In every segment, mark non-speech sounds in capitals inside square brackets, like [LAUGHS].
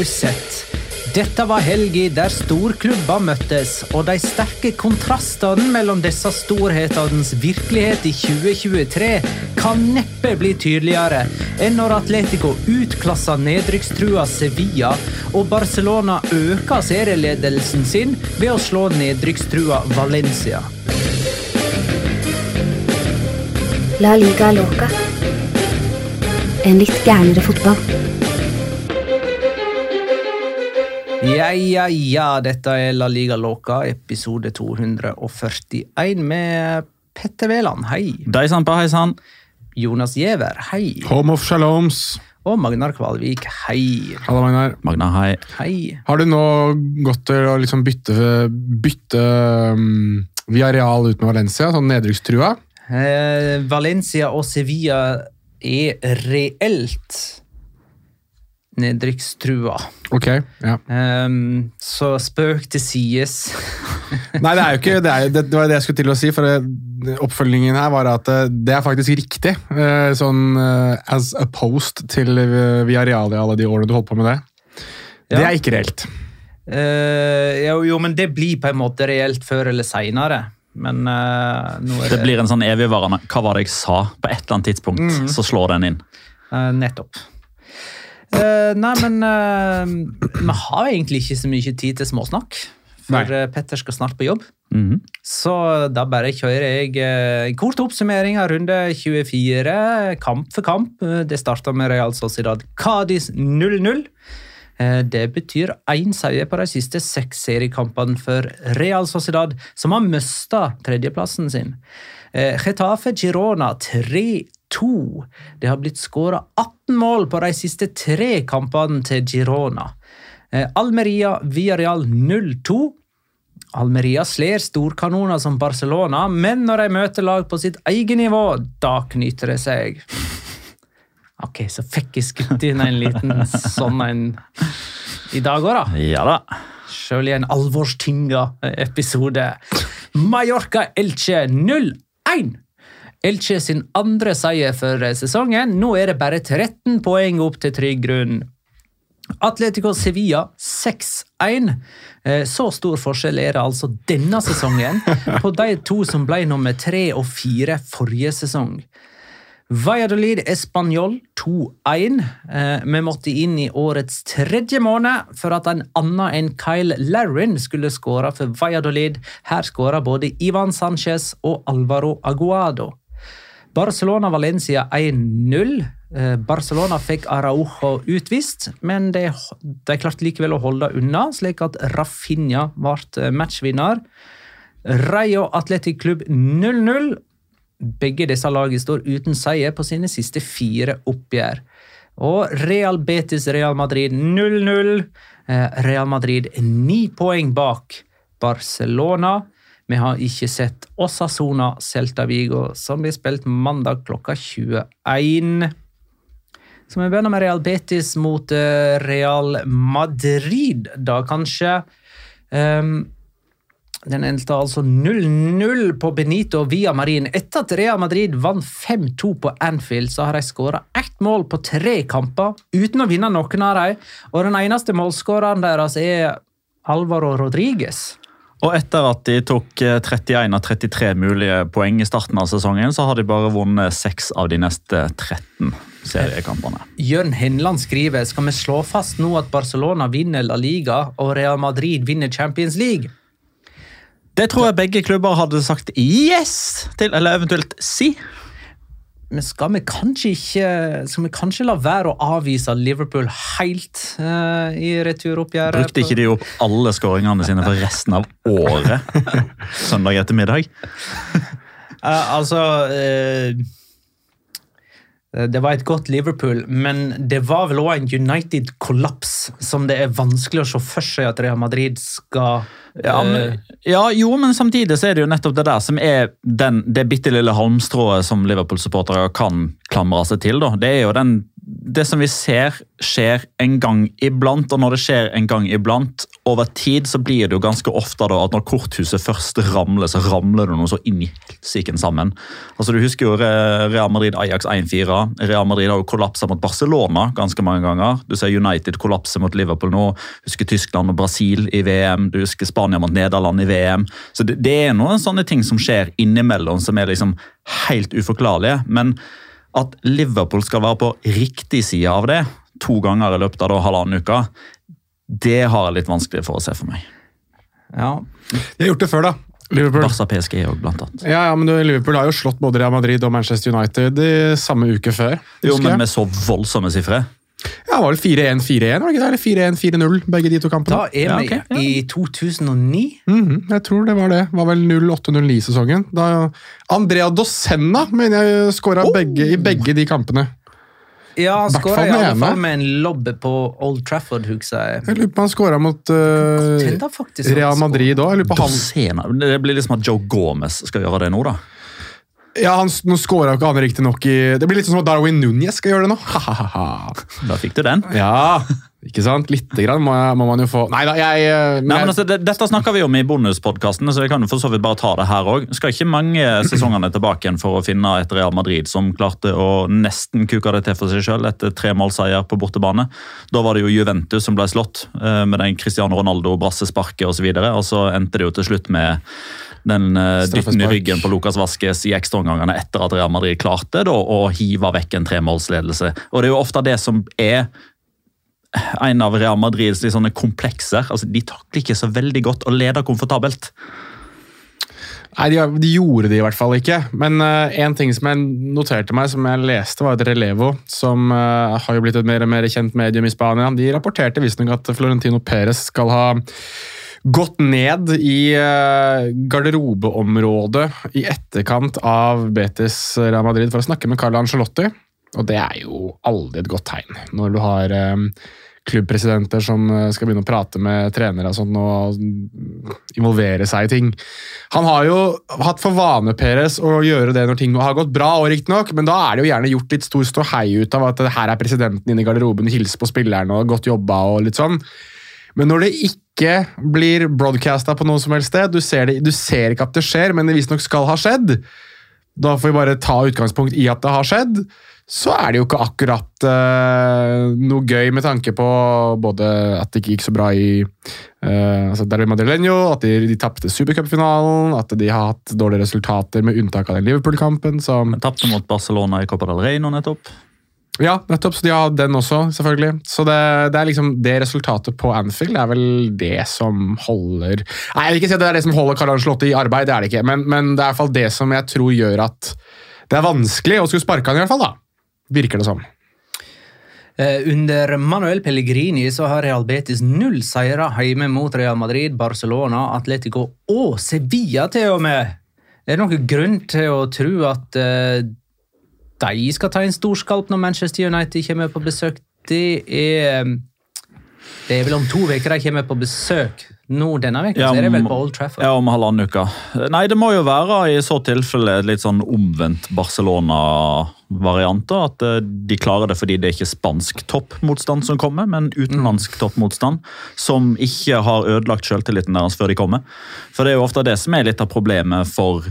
Har sett? Dette var helga der storklubber møttes, og de sterke kontrastene mellom disse storhetenes virkelighet i 2023 kan neppe bli tydeligere enn når Atletico utklasser nedrykkstrua Sevilla og Barcelona øker serieledelsen sin ved å slå nedrykkstrua Valencia. La liga loca. En litt gærnere fotball. Ja, ja, ja, dette er La Liga Loca, episode 241 med Petter Wæland, hei. Deisan på heisan. Jonas Giæver, hei. Home of Shaloms. Og Magnar Kvalvik, hei. Hallo, Magnar. Magnar, hei. Hei. Har du nå gått til å liksom bytte, bytte um, Villarreal ut med Valencia, sånn nedrykkstrua? Eh, Valencia og Sevilla er reelt nedrykkstrua. Okay, ja. Um, så spøk til sides. [LAUGHS] Nei, det er jo ikke det, er, det, det var det jeg skulle til å si, for oppfølgingen her var at eh, det er faktisk riktig. eh, Sånn eh, as opposed til via real i alle de årene du holdt på med det. Det er ikke reelt. Uh, jo, jo, men det blir på en måte reelt før eller seinere. Men uh, nå er Det blir en sånn evigvarende Hva var det jeg sa? På et eller annet tidspunkt så slår den inn. Uh, nettopp. Eh, nei, men uh, vi har egentlig ikke så mye tid til småsnakk. For Nei. eh, Petter skal snart på jobb. Mhm. Så da bare kjører jeg en kort oppsummering av runde 24, kamp for kamp. Det starta med Real Sociedad Cádiz 0-0. Eh, Det betyr én seier på de siste seks seriekampene for Real Sociedad, som har mista tredjeplassen sin. Eh, Getafe Girona 3-2. Det har blitt skåra 18 mål på de siste tre kampene til Girona. Almeria via Real 0-2. Almeria slår storkanoner som Barcelona, men når de møter lag på sitt eget nivå, da knyter det seg. Ok, så fikk jeg skutt inn en liten sånn en i dag òg, da. Ja da. Sjøl i en alvorstynga episode. Mallorca Elche 0-1. Elche sin andre seier for sesongen. Nå er det bare 13 poeng opp til trygg grunn. Atletico Sevilla 6-1. Eh, Så stor forskjell er det altså denne sesongen på de to som ble nummer tre og fire forrige sesong. Valladolid Español 2-1. Eh, vi måtte inn i årets tredje måned for at en annen enn Kyle Larrin skulle skåre for Valladolid. Her skåra både Ivan Sanchez og Alvaro Aguado. Barcelona-Valencia 1-0. Eh, Barcelona fikk Araujo utvist, men de, de klarte likevel å holde unna, slik at Rafinha ble eh, matchvinner. Rayo Atletic Klubb 0-0. Begge disse lagene står uten seier på sine siste fire oppgjør. Og Real Betis Real Madrid 0-0. Eh, Real Madrid ni poeng bak Barcelona. Vi har ikke sett Osasona Celta Vigo, som blir spilt mandag klokka 21. Så vi begynner med Real Betis mot eh, Real Madrid, da kanskje. Um, den endte altså 0-0 på Benito via Marin. Etter at Real Madrid vant 5-2 på Anfield, så har de skåra ett mål på tre kamper uten å vinne noen av dem. Og den eneste målskåreren deres er Alvaro Rodriguez. Og etter at de tok 31 eh, av 33 mulige poeng i starten av sesongen, så har de bare vunnet 6 av de neste 13 seriekampene. Jørn Henland skriver skal vi slå fast nå at Barcelona vinner La Liga og Real Madrid vinner Champions League. Det tror jeg begge klubber hadde sagt yes til, eller eventuelt si men skal vi kanskje ikke skal vi kanskje la være å avvise Liverpool helt uh, i returoppgjøret? Brukte ikke de opp alle skåringene sine for resten av året [LAUGHS] søndag ettermiddag? uh, [LAUGHS] altså uh, det var et godt Liverpool, men det var vel òg en United-kollaps som det er vanskelig å se for seg at Real Madrid skal ja, men, ja, jo, men samtidig så er det jo nettopp det der som er den, det bitte lille halmstrået som Liverpool-supportere kan klamre seg til. Da. Det er jo den det som vi ser skjer en gang iblant, og når det skjer en gang iblant over tid, så blir det jo ganske ofte da at når korthuset først ramler, så ramler det noe så inn i helsiken sammen. Altså Du husker jo Real Madrid Ajax 1-4. Real Madrid har jo kollapsa mot Barcelona ganske mange ganger. Du ser United kollapse mot Liverpool nå. Husker Tyskland og Brasil i VM. Du husker Spania mot Nederland i VM. Så det, det er noen sånne ting som skjer innimellom som er liksom helt uforklarlige. men at Liverpool skal være på riktig side av det to ganger i løpet av da, halvannen uke, det har jeg litt vanskelig for å se for meg. Ja. De har gjort det før, da. Liverpool. Barca PSG òg, blant annet. Ja, ja, men Liverpool har jo slått både Real Madrid og Manchester United i samme uke før. Jo, men med så voldsomme sifre. Ja, det var vel 4-1-4-1, var det ikke det? Eller 4-1-4-0, begge de to kampene. Da er vi ja, okay. i 2009. Mm -hmm, jeg tror det var det. Det var vel 08-09-sesongen. Da Andrea Dosenna mener jeg skåra oh. i begge de kampene. Ja, han skåra i alle fall med en lobb på Old Trafford, husker jeg. Jeg lurer på han skåra mot uh, Real Madrid òg. Det blir liksom at Joe Gomez skal gjøre det nå, da. Ja, han, Nå scora ikke han riktignok i Det blir litt sånn som at Darwin Núñez skal gjøre det nå. [LAUGHS] da fikk du den. Ja, ikke sant? Lite grann må, må man jo få Nei da, jeg eh, Nei, men altså, det, Dette snakker vi om i bonuspodkasten, så jeg kan jo for så vidt bare ta det her òg. Skal ikke mange sesongene tilbake igjen for å finne et Real Madrid som klarte å nesten kuke det til for seg sjøl etter tre målseier på bortebane. Da var det jo Juventus som ble slått eh, med den Cristiano Ronaldo-brassesparket osv., og, så videre, og så endte det jo til slutt med den uh, dytten i ryggen på Lucas Vasques i ekstraomgangene etter at Real Madrid klarte da, å hive vekk en tremålsledelse. Og Det er jo ofte det som er en av Real Madrids sånne komplekser. Altså, de takler ikke så veldig godt å lede komfortabelt. Nei, de, de, gjorde det i hvert fall ikke. Men uh, en ting som jeg noterte meg, som jeg leste, var at Relevo, som uh, har jo blitt et mer og mer kjent medium i Spania. De rapporterte visstnok at Florentino Perez skal ha gått ned i eh, garderobeområdet i etterkant av Betis Real Madrid for å snakke med Carlo Angelotti. Og det er jo aldri et godt tegn når du har eh, klubbpresidenter som eh, skal begynne å prate med trenere og og involvere seg i ting. Han har jo hatt for vane Peres, å gjøre det når ting har gått bra, og riktignok, men da er det jo gjerne gjort litt stor ståhei ut av at her er presidenten inne i garderoben, hilser på spillerne og godt jobba og litt sånn. Men når det ikke blir broadcasta på noe som helst sted, du ser, det, du ser ikke at det skjer, men det visstnok skal ha skjedd, da får vi bare ta utgangspunkt i at det har skjedd, så er det jo ikke akkurat uh, noe gøy med tanke på både at det ikke gikk så bra i uh, altså Derby at de, de tapte supercupfinalen, at de har hatt dårlige resultater med unntak av den Liverpool-kampen. som Tapte mot Barcelona i Copa del Rey nå nettopp. Ja, nettopp. Så de har den også, selvfølgelig. Så det, det er liksom det resultatet på Anfield er vel det som holder Nei, jeg vil ikke si at det er det som holder Carl Ancelotti i arbeid, det er det ikke. Men, men det er i hvert fall det som jeg tror gjør at det er vanskelig å skulle sparke han, i hvert fall. da. Virker det som. Eh, Under Manuel Pellegrini så har Real Betis null seire hjemme mot Real Madrid, Barcelona, Atletico og Sevilla til og med. Er det noen grunn til å tro at eh, de skal ta en storskalp når Manchester United kommer på besøk? Det er Det er vel om to uker de kommer på besøk. Nå denne uka Ja, så er det vel på Old Trafford. Ja, om halvannen uke. Nei, det må jo være i så tilfelle litt sånn omvendt Barcelona-variant. Da, At eh, de klarer det fordi det er ikke spansk toppmotstand som kommer, men utenlandsk toppmotstand som ikke har ødelagt selvtilliten deres før de kommer. For det er jo ofte det som er litt av problemet for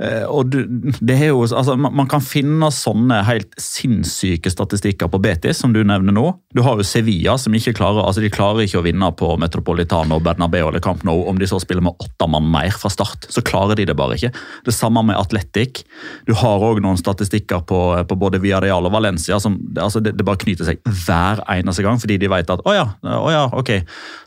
eh, og det er jo, altså, man, man kan finne sånne helt sinnssyke statistikker på Betis, som du nevner nå. Du har jo Sevilla, som ikke klarer altså de klarer ikke å vinne på Metropolitano, Bernabeu eller Camp Nou om de så spiller med åtte mann mer fra start. Så klarer de det bare ikke. Det samme med Atletic. Du har òg noen statistikker på, på både Villarreal og Valencia som det, altså det, det bare knyter seg hver eneste gang, fordi de vet at å ja, å ja, ok,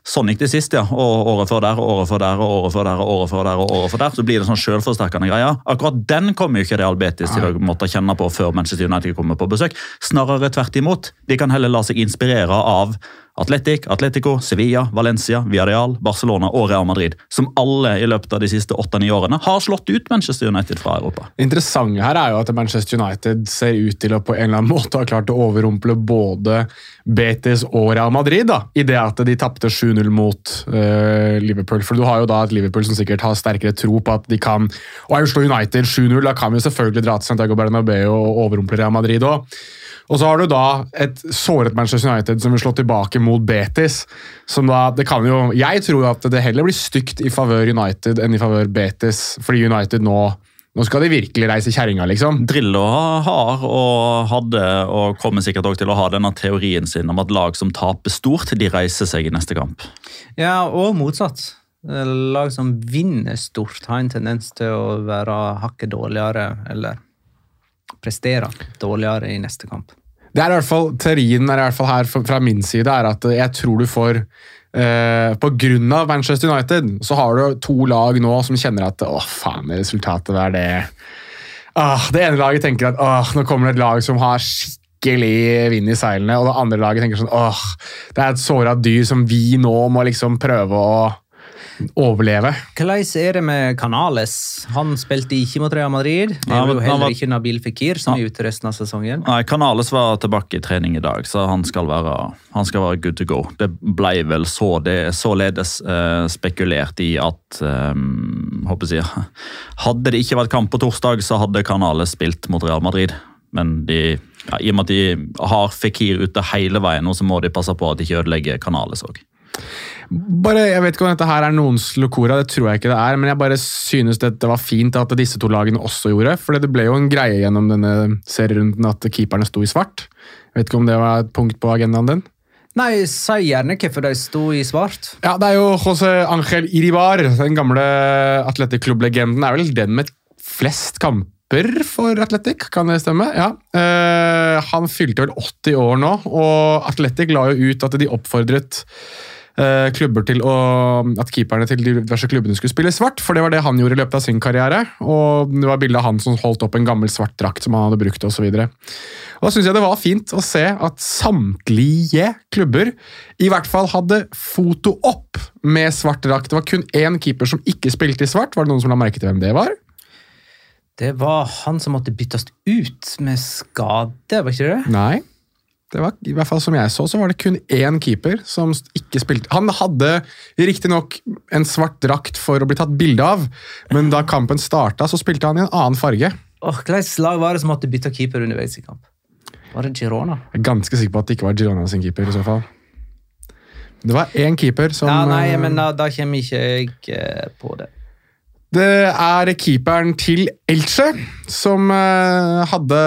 sånn gikk det sist, ja. Og året før der, og året før der, og året før der, og året før der, og året før der. Så blir det sånn selvforsterkende greier. Akkurat den kommer jo ikke Real Betis til å måtte kjenne på før Manchester United kommer på besøk. Snarere tvert imot. De kan heller la seg inspirere av Atletic, Atletico, Sevilla, Valencia, Villarreal, Barcelona og Real Madrid, som alle i løpet av de siste åtte-ni årene har slått ut Manchester United fra Europa. Det interessante her er jo at Manchester United ser ut til å på en eller annen [LAUGHS] måte ha klart å overrumple både Betis og Real Madrid, da, i det at de tapte 7-0 mot uh, Liverpool. For du har jo da et Liverpool som sikkert har sterkere tro på at de kan Og er jo slå United 7-0, da kan vi jo selvfølgelig dra til Santiago Bernabeu og overrumple Real Madrid òg. Og så har du da et såret Manchester United som vil slå tilbake mot Betis. som da, det kan jo, Jeg tror at det heller blir stygt i favør United enn i favør Betis, fordi United nå nå skal de virkelig reise kjerringa, liksom. Drillo har og hadde, og kommer sikkert også til å ha denne teorien sin om at lag som taper stort, de reiser seg i neste kamp. Ja, og motsatt. Lag som vinner stort, har en tendens til å være hakket dårligere, eller prestere dårligere i neste kamp. Det er i hvert fall, Teorien er i hvert fall her fra min side er at jeg tror du får eh, På grunn av Manchester United så har du to lag nå som kjenner at Å, faen, resultatet der, det ah, Det ene laget tenker at åh, nå kommer det et lag som har skikkelig vind i seilene, og det andre laget tenker sånn åh, det er et såra dyr som vi nå må liksom prøve å overleve. Hvordan er det med Canales? Han spilte ikke mot Real Madrid. Det var er jo heller var- ikke Nabil Fikir, som Ja. er ute resten av sesongen. Nei, Canales var tilbake i trening i dag, så han skal være, han skal være good to go. Det ble vel så det, således eh, spekulert i at eh, håper jeg, [LAUGHS] Hadde det ikke vært kamp på torsdag, så hadde Canales spilt mot Real Madrid. Men de, ja, i og med at de har Fikir ute hele veien, nå, så må de passe på at de ikke ødelegger Canales òg. Bare, jeg vet ikke om dette her er noens locora, det tror jeg ikke det er, men jeg bare synes det, det var fint at disse to lagene også gjorde, for det ble jo en greie gjennom denne serierunden at keeperne sto i svart. Jeg vet ikke om det var et punkt på agendaen din? Nei, si gjerne hvorfor de sto i svart. Ja, det er jo José Ángel Iribar, den gamle Atletic-klubblegenden, er vel den med flest kamper for Atletic, kan det stemme? Ja. Uh, han fylte vel 80 år nå, og Atletic la jo ut at de oppfordret eh, klubber til å, at keeperne til de diverse klubbene skulle spille svart, for det var det han gjorde i løpet av sin karriere. Og det var bilde av han som holdt opp en gammel svart drakt som han hadde brukt osv. Og da syns jeg det var fint å se at samtlige klubber i hvert fall hadde foto opp med svart drakt. Det var kun én keeper som ikke spilte i svart. Var det noen som la merke til hvem det var? Det var han som måtte byttes ut med skade, var ikke det? Nei. Det var, I hvert fall som jeg så, så var det kun én keeper som ikke spilte. Han hadde riktignok en svart drakt for å bli tatt bilde av, men da kampen starta, så spilte han i en annen farge. Åh, Hvilket lag var det som måtte bytte keeper underveis i kamp? Var det Girona? Jeg er ganske sikker på at det ikke var Girona sin keeper. i så fall. Det var én keeper som Ja, nei, eh, men da, da kommer ikke jeg eh, på det. Det er keeperen til Elche, som uh, hadde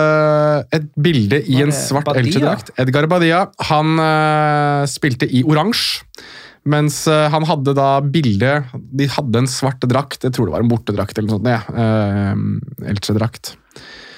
et bilde i en svart Elche-drakt. Edgar Badia. Han uh, spilte i oransje, mens uh, han hadde da bilde De hadde en svart drakt, jeg tror det var en bortedrakt eller noe sånt. Ja. Eh, Elche-drakt.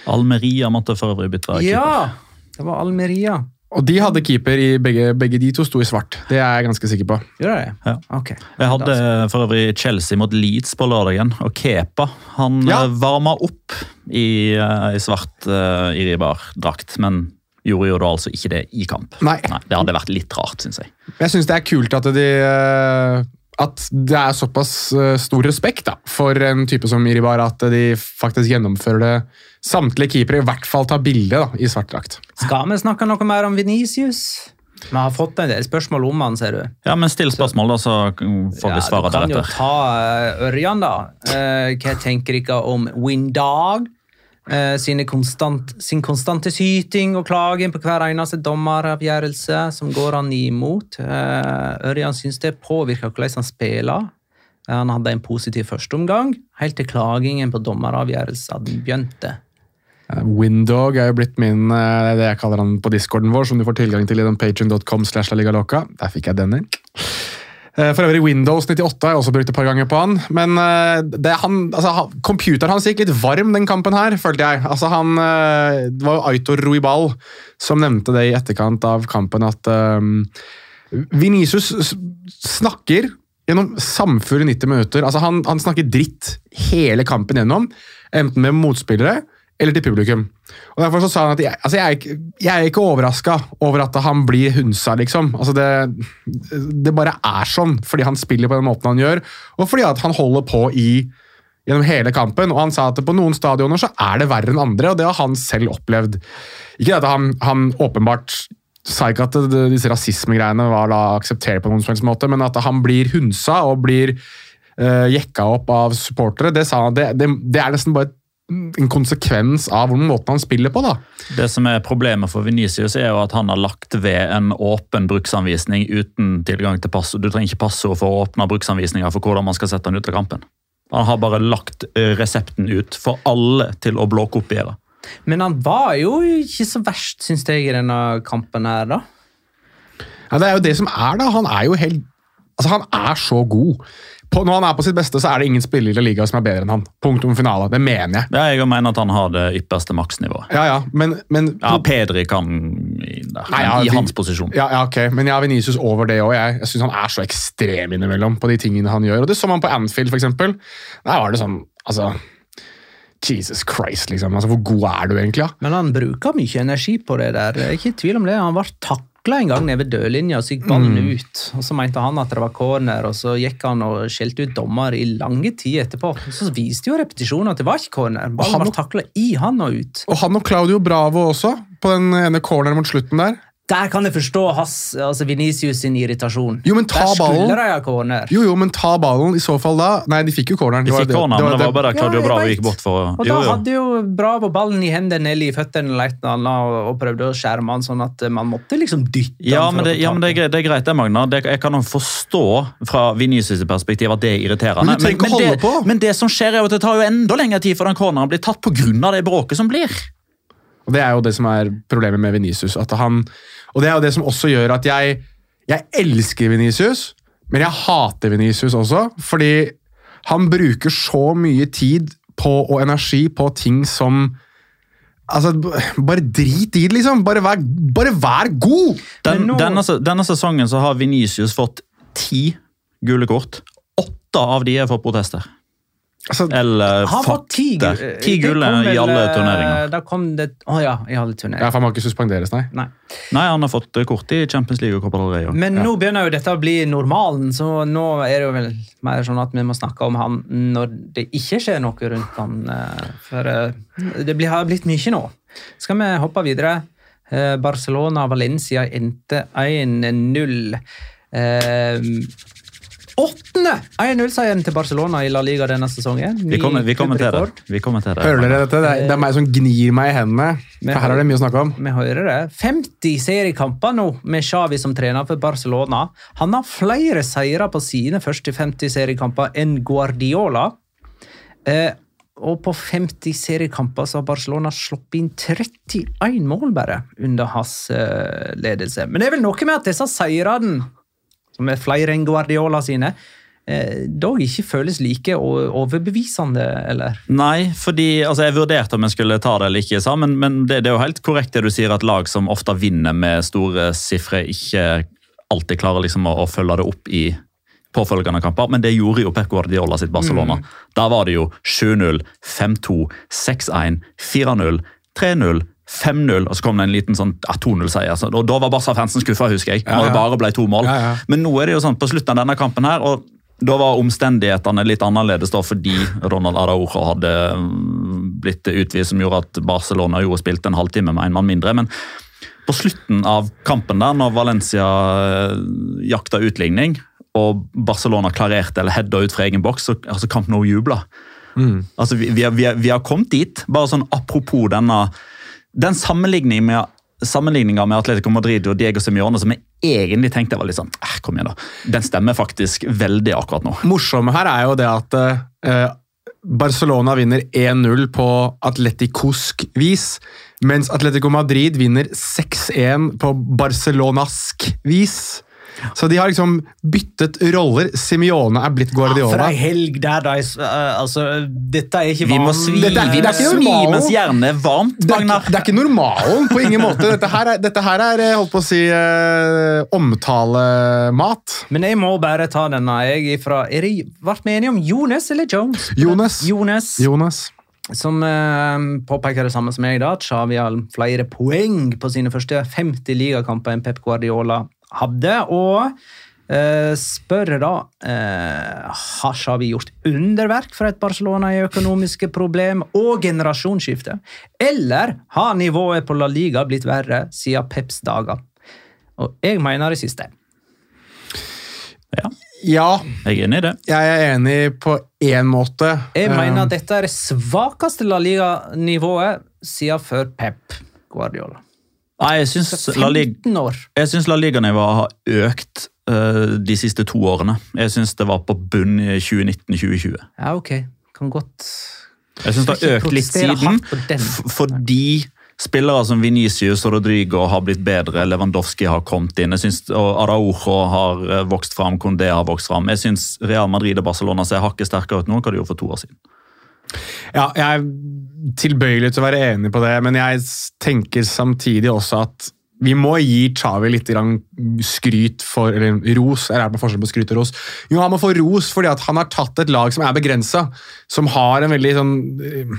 Almeria måtte for øvrig bytte keeper. Ja! Det var Almeria. Og de hadde keeper i begge, begge de to sto i svart. Det er jeg ganske sikker på. Gjør det? Ja. Ok. Jeg hadde for øvrig Chelsea mot Leeds på lørdagen, og Kepa han Ja. eh, varma opp i, eh, i svart uh, Iribar-drakt, men gjorde jo da altså ikke det i kamp. Nei. Det hadde vært litt rart, syns jeg. Jeg syns det er kult at de eh, at det er såpass eh, stor respekt da, for en type som Iribar at de faktisk gjennomfører det. Samtlige keepere i hvert fall tar bilde da, i svart drakt. Skal vi snakke noe mer om Venicius? Vi har fått en del spørsmål om han, ser du. Ja, men Still spørsmål, da, så får vi svare du kan jo ta eh, Ørjan, da. Eh, hva tenker dere om Windog? Eh, sine konstant, sin konstante syting og klaging på hver eneste dommeravgjørelse som går han imot. Eh, Ørjan syns det påvirker hvordan han spiller. Eh, Han hadde en positiv førsteomgang, helt til klagingen på dommeravgjørelsen begynte. Windog er jo blitt min, det jeg kaller han på discorden vår, som du får tilgang til i den loca. Der fikk jeg den inn. Eh, For øvrig Windows 98 har jeg også brukt et par ganger på han. Men eh, det, han, altså, computeren hans gikk litt varm den kampen her, følte jeg. Altså, han, eh, det var jo Aitor Ruibal som nevnte det i etterkant av kampen, at um, Vinicius snakker gjennom samfunn i 90 minutter. Altså, han, han snakker dritt hele kampen gjennom, enten med motspillere eller til publikum. Og Derfor så sa han at jeg, altså jeg, er, ikke, jeg er ikke overraska over at han blir hunsa, liksom. Altså det, det bare er sånn fordi han spiller på den måten han gjør, og fordi at han holder på i gjennom hele kampen. Og han sa at på noen stadioner så er det verre enn andre, og det har han selv opplevd. Ikke at han, han åpenbart sa ikke at disse rasismegreiene var da akseptere på noen slags måte, men at han blir hunsa og blir uh, jekka opp av supportere, det sa han, det, det, det er nesten bare en konsekvens av hvordan måten han spiller på. da. Det som er Problemet for Venicius er jo at han har lagt ved en åpen bruksanvisning uten tilgang til passord. Du trenger ikke passord for å åpne bruksanvisninger for hvordan man skal sette han ut av kampen. Han har bare lagt eh, resepten ut for alle til å blåkopiere. Men han var jo ikke så verst, syns jeg, i denne kampen her, da. Ja, Det er jo det som er, da. Han er jo helt Altså, han er så god. På, når han er på sitt beste, så er det ingen spiller i La Liga som er bedre enn han. Punktum finale. Det mener jeg. Ja, jeg mener at han har det ypperste maksnivået. Ja, ja, men, men Ja, Pedri kan i, der, Nei, ja, i hans posisjon. Ja, ja, ok, men jeg har Venicius over det òg. Jeg, jeg syns han er så ekstrem innimellom på de tingene han gjør. Og Det så man på Anfield, eksempel. Der var det sånn Altså Jesus Christ, liksom. Altså, Hvor god er du egentlig? Ja? Men han bruker mye energi på det der. Er ikke i tvil om det. Han ble takla en gang nede ved dødlinja, og så gikk ballen Mm. ut. Og Så mente han at det var corner, og så gikk han og skjelte ut dommer i lange tid etterpå. Så viste jo repetisjonen at det var ikke corner. Ballen ble må- takla i han og ut. Og han og Claudio Bravo også, på den ene corneren mot slutten der. Der kan jeg forstå hans, altså Vinicius sin irritasjon. Jo, men ta Der skulle ballen. de ha corner. Jo, jo, men ta ballen i så fall da. Nei, de fikk jo corneren. De fikk corneren, men det var bare Claudio Ja, Bravo gikk bort for Og Jo, da jo. hadde jo Bravo ballen i hendene eller i føttene eller et eller annet, og, prøvde å skjerme han sånn at man måtte liksom dytte Ja, han men det, ja, men det, er, greit- det er greit, det, Magna. Det, jeg kan jo forstå fra Vinicius' perspektiv at det er irriterende. Men du trenger ikke å det, holde på. men det som skjer er jo at det tar jo enda lengre tid før den corneren blir tatt pga. det bråket som blir. Og Det er jo det som er problemet med Venicius. At han, og det er jo det som også gjør at jeg, jeg elsker Venicius, men jeg hater Venicius også. Fordi han bruker så mye tid på, og energi på ting som Altså, Bare drit i det, liksom. Bare vær, bare vær god! Den, nå- denne, denne sesongen så har Vinicius fått ti gule kort. Åtte av de er for protester. Altså, Eller fått ti, det gule i alle eh, turneringer. Da kom det Å ja, i alle ja, turneringer. for Han må ikke suspenderes, nei. Nei. Nei, han har fått eh, kort i Champions League og Copa del Rey. Men nå begynner jo dette å bli normalen, så nå er det jo vel mer sånn at vi må snakke om han når det ikke skjer noe rundt han. eh, For eh, det har blitt mye nå. Skal vi hoppe videre? Eh, Barcelona-Valencia endte 1-0. Åttende 1-0-seieren til Barcelona i La Liga denne sesongen. Vi Ny kommer, vi kommer det. Vi kommenterer. Hører dere dette? Det er, det er meg som gnir meg i hendene. For her er det mye å snakke om. Vi hører det. 50 seriekamper nå med Xavi som trener for Barcelona. Han har flere seire på sine første 50 seriekamper enn Guardiola. Eh, og på 50 seriekamper så har Barcelona sluppet inn 31 mål bare under hans eh, ledelse. Men det er vel noe med at disse seirene, som er flere enn Guardiola sine, eh, dog ikke føles like overbevisende, eller? Nei, fordi altså, jeg vurderte om jeg skulle ta det eller ikke, men, men det, det er jo helt korrekt det du sier, at lag som ofte vinner med store sifre, ikke alltid klarer liksom å, å følge det opp i påfølgende kamper, men det gjorde jo Pep Guardiola sitt Barcelona. Der var det jo 7-0, 5-2, 6-1, 4-0, 3-0, 5-0, og så kom det en liten sånn 2-0-seier. Og da var Barca-fansen skuffa, husker jeg. Når det bare ble to mål. Men nå er det jo sånn på slutten av denne kampen her, og da var omstendighetene litt annerledes da, fordi Ronald Araujo hadde mm, blitt utvist, som gjorde at Barcelona jo spilte en halvtime med en mann mindre. Men på slutten av kampen der, når Valencia eh, jakta utligning, og Barcelona klarerte eller heada ut fra egen boks, så altså Camp Nou jubla. Altså, vi, vi, vi, vi har kommet dit. Bare sånn apropos denne den sammenligningen med, sammenligninga med Atletico Madrid og Diego Simione som jeg egentlig tenkte var litt sånn eh, Kom igjen, da. Den stemmer faktisk veldig akkurat nå. morsomme her er jo det at eh, Barcelona vinner 1-0 på atleticosk vis, mens Atletico Madrid vinner 6-1 på barcelonask vis. Så de har liksom byttet roller. Simione er blitt Guardiola. Ja, For ei helg der da. eh, Altså, dette er ikke Vi må vanlig. svi, Dette er- vi det er ikke svi normalen. mens hjernen er varmt, Det er, Magnar. ikke, det er ikke normalen på ingen måte. [LAUGHS] Dette her er, dette her er eh, holdt på å si, eh, omtalemat. Men jeg må bare ta denne. Jeg ifra, er det, ble vi enige om Jonas eller Jones? Jonas. Jones. Jones som eh, påpeker det samme som jeg, da. at Xavi har flere poeng på sine første 50 ligakamper enn Pep Guardiola hadde. Og eh, spørre, da eh, Har vi gjort underverk for et Barcelona i økonomiske problem og generasjonsskifte? Eller har nivået på La Liga blitt verre siden Peps dager? Og jeg mener det siste. Ja, Ja, jeg er enig i det. jeg er enig på én måte. Jeg Eh, mener at dette er det svakeste La Liga-nivået siden før Pep Guardiola. Nei, jeg syns La Liga 15 år. Jeg syns La Liga-nivået har økt uh, de siste to årene. Jeg syns det var på bunn i 2019-2020. Ja, ok. Kan godt Jeg syns det har økt litt siden, fordi spillere som Venicius og Rodrigo har blitt bedre, Lewandowski har kommet inn, jeg synes, og Araujo har eh, vokst fram, Condé har vokst fram. Jeg syns Real Madrid og Barcelona ser hakket sterkere ut nå enn hva de gjorde for to år siden. Ja, jeg er tilbøyelig til å være enig på det, men jeg tenker samtidig også at vi må gi Chavi litt skryt for Eller ros. Er det på forskjell på skryt og ros? Jo, han må få ros fordi han har tatt et lag som er begrensa, som har en veldig sånn eh,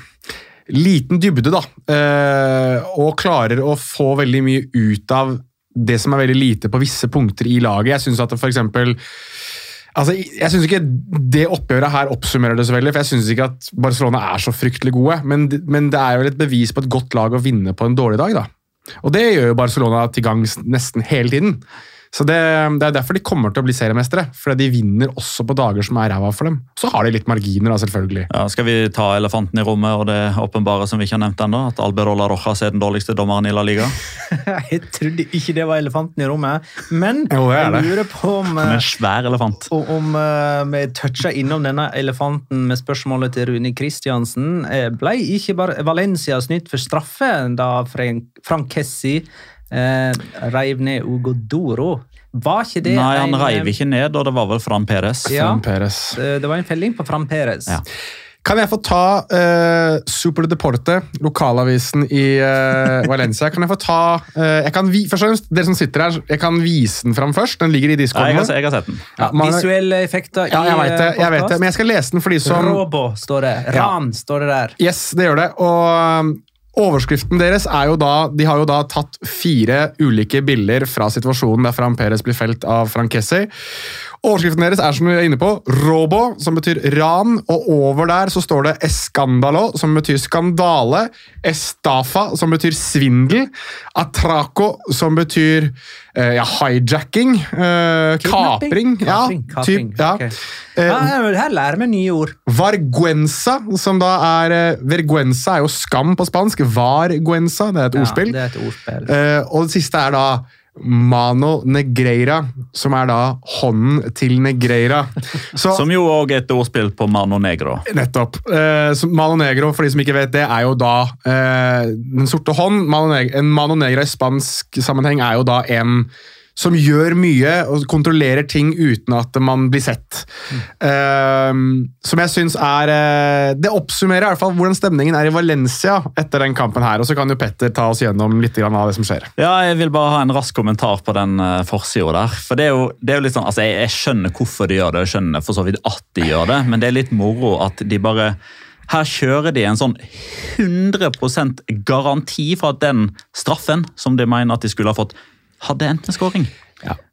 liten dybde, da. eh, Og klarer å få veldig mye ut av det som er veldig lite på visse punkter i laget. Jeg synes at for eksempel Altså, jeg synes ikke Det oppgjøret her oppsummerer det så veldig, for jeg synes ikke at Barcelona er så fryktelig gode. Men, men det er jo et bevis på et godt lag å vinne på en dårlig dag. da. Og det gjør jo Barcelona til gangs nesten hele tiden. Så det, det er derfor de kommer til å bli seriemestere. Fordi de vinner også på dager som er ræva for dem. Så har de litt marginer, da, selvfølgelig. Ja, skal vi ta elefanten i rommet og det åpenbare som vi ikke har nevnt ennå? At Albert Ola Rojas er den dårligste dommeren i La Liga? [LAUGHS] Jeg trodde ikke det var elefanten i rommet, men [LAUGHS] Jo, det er jeg lurer på om, er eh, en svær elefant. om, om eh, vi toucha innom denne elefanten med spørsmålet til Rune Kristiansen. Eh, Ble ikke bare Valencia snytt for straffe da Frank, Frank Kessi eh, reiv ned Ugo Doro? Var ikke det Nei, han en, reiv ikke ned, og det var vel Fran Peres. Ja. Fram Peres. eh, Det var en felling på Fran Peres. Ja. Kan jeg få ta uh, Super Deporte, lokalavisen i eh, Valencia? Kan jeg få ta eh, jeg kan vi, Først og fremst, dere som sitter her, jeg kan vise den fram først. Den ligger i Ja, discorden. jeg, jeg har sett den. Ja, man- Visuelle effekter ja, jeg vet det, eh, jeg vet det, men jeg skal lese den for de som Robo står det. Ran står det der. Yes, det gjør det. Og overskriften deres er jo da De har jo da tatt fire ulike bilder fra situasjonen der Fram Perez blir felt av Frank Kessi. Overskriften deres er som vi er inne på, Robo, som betyr ran. Og over der så står det Escandalo, som betyr skandale. Estafa, som betyr svindel. Atraco, som betyr eh, ja, hijacking. Eh, kapring. Ja, Kapring, kapring, typ, ja. Okay. Eh, her lærer vi nye ord. Varguenza, som da er eh, Verguenza er jo skam på spansk. Varguenza, det er et ordspill. Ja, det er et ordspill. Eh, og det siste er da Mano Negreira, som er da hånden til Negreira. [LAUGHS] Så, Som jo òg er et ordspill på Mano Negro. Nettopp. Eh, Mano Negro, for de som ikke vet det, er jo da eh, den sorte hånd. Mano Negra, en Mano Negra i spansk sammenheng er jo da en som gjør mye og kontrollerer ting uten at man blir sett. Eh, som jeg syns er uh, Det oppsummerer i hvert fall hvordan stemningen er i Valencia etter den kampen her. Og så kan jo Petter ta oss gjennom litt av det som skjer. Ja, jeg vil bare ha en rask kommentar på den uh, forsida der. For det er jo, det er jo litt sånn, altså jeg, jeg skjønner hvorfor de gjør det, jeg skjønner for så vidt at de gjør det, men det er litt moro at de bare her kjører de en sånn 100% garanti for at den straffen som de mener at de skulle ha fått, hadde endt med skåring.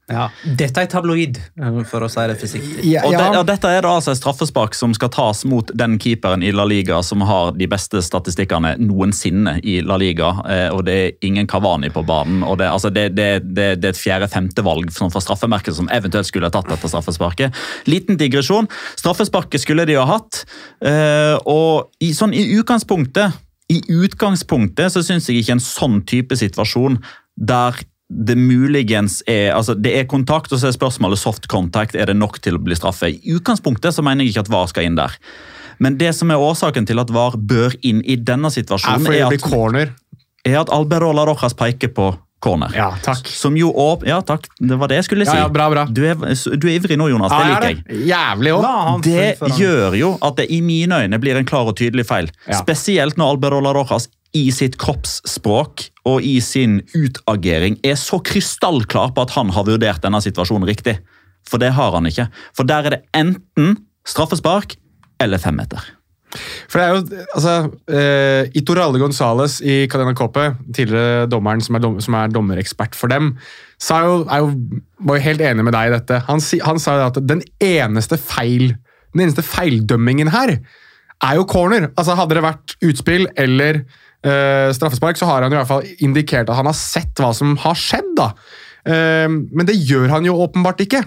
Ja. Dette er tabloid, eh, for å si det forsiktig. Ja, Og, ja. det, og Dette er da altså et straffespark som skal tas mot den keeperen i La Liga som har de beste statistikkene noensinne i La Liga. Eh, og Det er ingen Cavani på banen. og Det, altså det, det, det, det er et fjerde-femtevalg sånn fra straffemerket som eventuelt skulle ha tatt dette straffesparket. Liten digresjon. Straffesparket skulle de ha hatt. eh, og i, sånn i utgangspunktet i utgangspunktet så syns jeg ikke en sånn type situasjon der det muligens er altså Det er kontakt, og så er spørsmålet soft contact. Er det nok til å bli straffe? I utgangspunktet så mener jeg ikke at VAR skal inn der. Men det som er årsaken til at VAR bør inn i denne Er situasjonen, fordi er at, er at Alberola Rojas peker på corner. Ja, takk. Som jo åp Ja, takk. Det var det jeg skulle si. Ja, ja, bra, bra. Du, er, du er ivrig nå, Jonas. Det liker er jeg. Jævlig også. Det gjør jo at det i mine øyne blir en klar og tydelig feil. Ja. Spesielt når Alberola Rojas i sitt kroppsspråk og i sin utagering er så krystallklar på at han har vurdert denne situasjonen riktig. For det har han ikke. For der er det enten straffespark eller femmeter. For det er jo, altså, eh, Itoralde Gonzales i Cadena Cope, tidligere dommeren som er, dom, som er dommerekspert for dem, sa jo, jo, var jo helt enig med deg i dette. Han, han sa jo at den eneste feil, den eneste feildømmingen her er jo corner. Altså Hadde det vært utspill eller eh, straffespark, så har han i hvert fall indikert at han har sett hva som har skjedd. da. Eh, men det gjør han jo åpenbart ikke.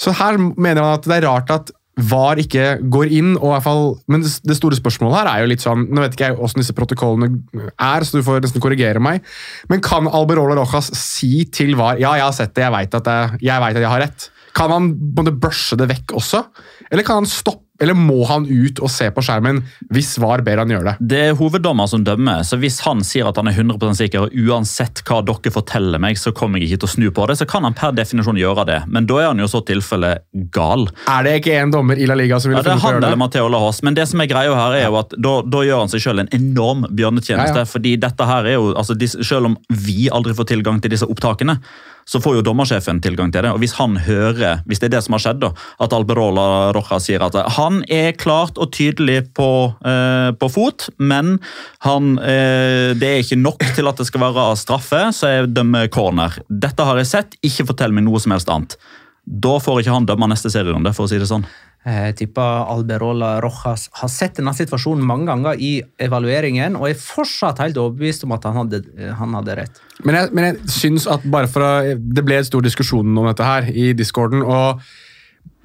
Så her mener han at det er rart at VAR ikke går inn. og i hvert fall, Men det, store spørsmålet her er jo litt sånn Nå vet ikke jeg hvordan disse protokollene er, så du får nesten korrigere meg. Men kan Alberola Rojas si til VAR ja, jeg har sett det, jeg veit at, jeg vet at jeg har rett? Kan han både brushe det vekk også? Eller kan han stoppe, eller må han ut og se på skjermen hvis VAR ber han gjøre det? Det er hoveddommer som dømmer, så hvis han sier at han er 100% sikker, og uansett hva dere forteller meg, så kommer jeg ikke til å snu på det, så kan han per definisjon gjøre det. Men da er han jo så tilfelle gal. Er det ikke en dommer i La Liga som ville Ja, det er funnet på å han gjøre eller det? Matteo Lahos, men det som er greia her er jo at da, da gjør han seg selv en enorm bjørnetjeneste. Ja, ja. fordi dette her er jo, altså Selv om vi aldri får tilgang til disse opptakene, så får jo dommersjefen tilgang til det. og Hvis han hører, hvis det er det som har skjedd, da, at Alberola Roja sier at han er klart og tydelig på, eh, på fot, men han, eh, det er ikke nok til at det skal være straffe, så jeg dømmer corner. Dette har jeg sett, ikke fortell meg noe som helst annet. Da får ikke han dømme neste serierunde, for å si det sånn. Jeg tipper Alberola Rojas har sett denne situasjonen mange ganger i evalueringen, og er fortsatt helt overbevist om at han hadde, han hadde rett. Men jeg, men jeg syns at bare for å Det ble en stor diskusjon om dette her i discorden, og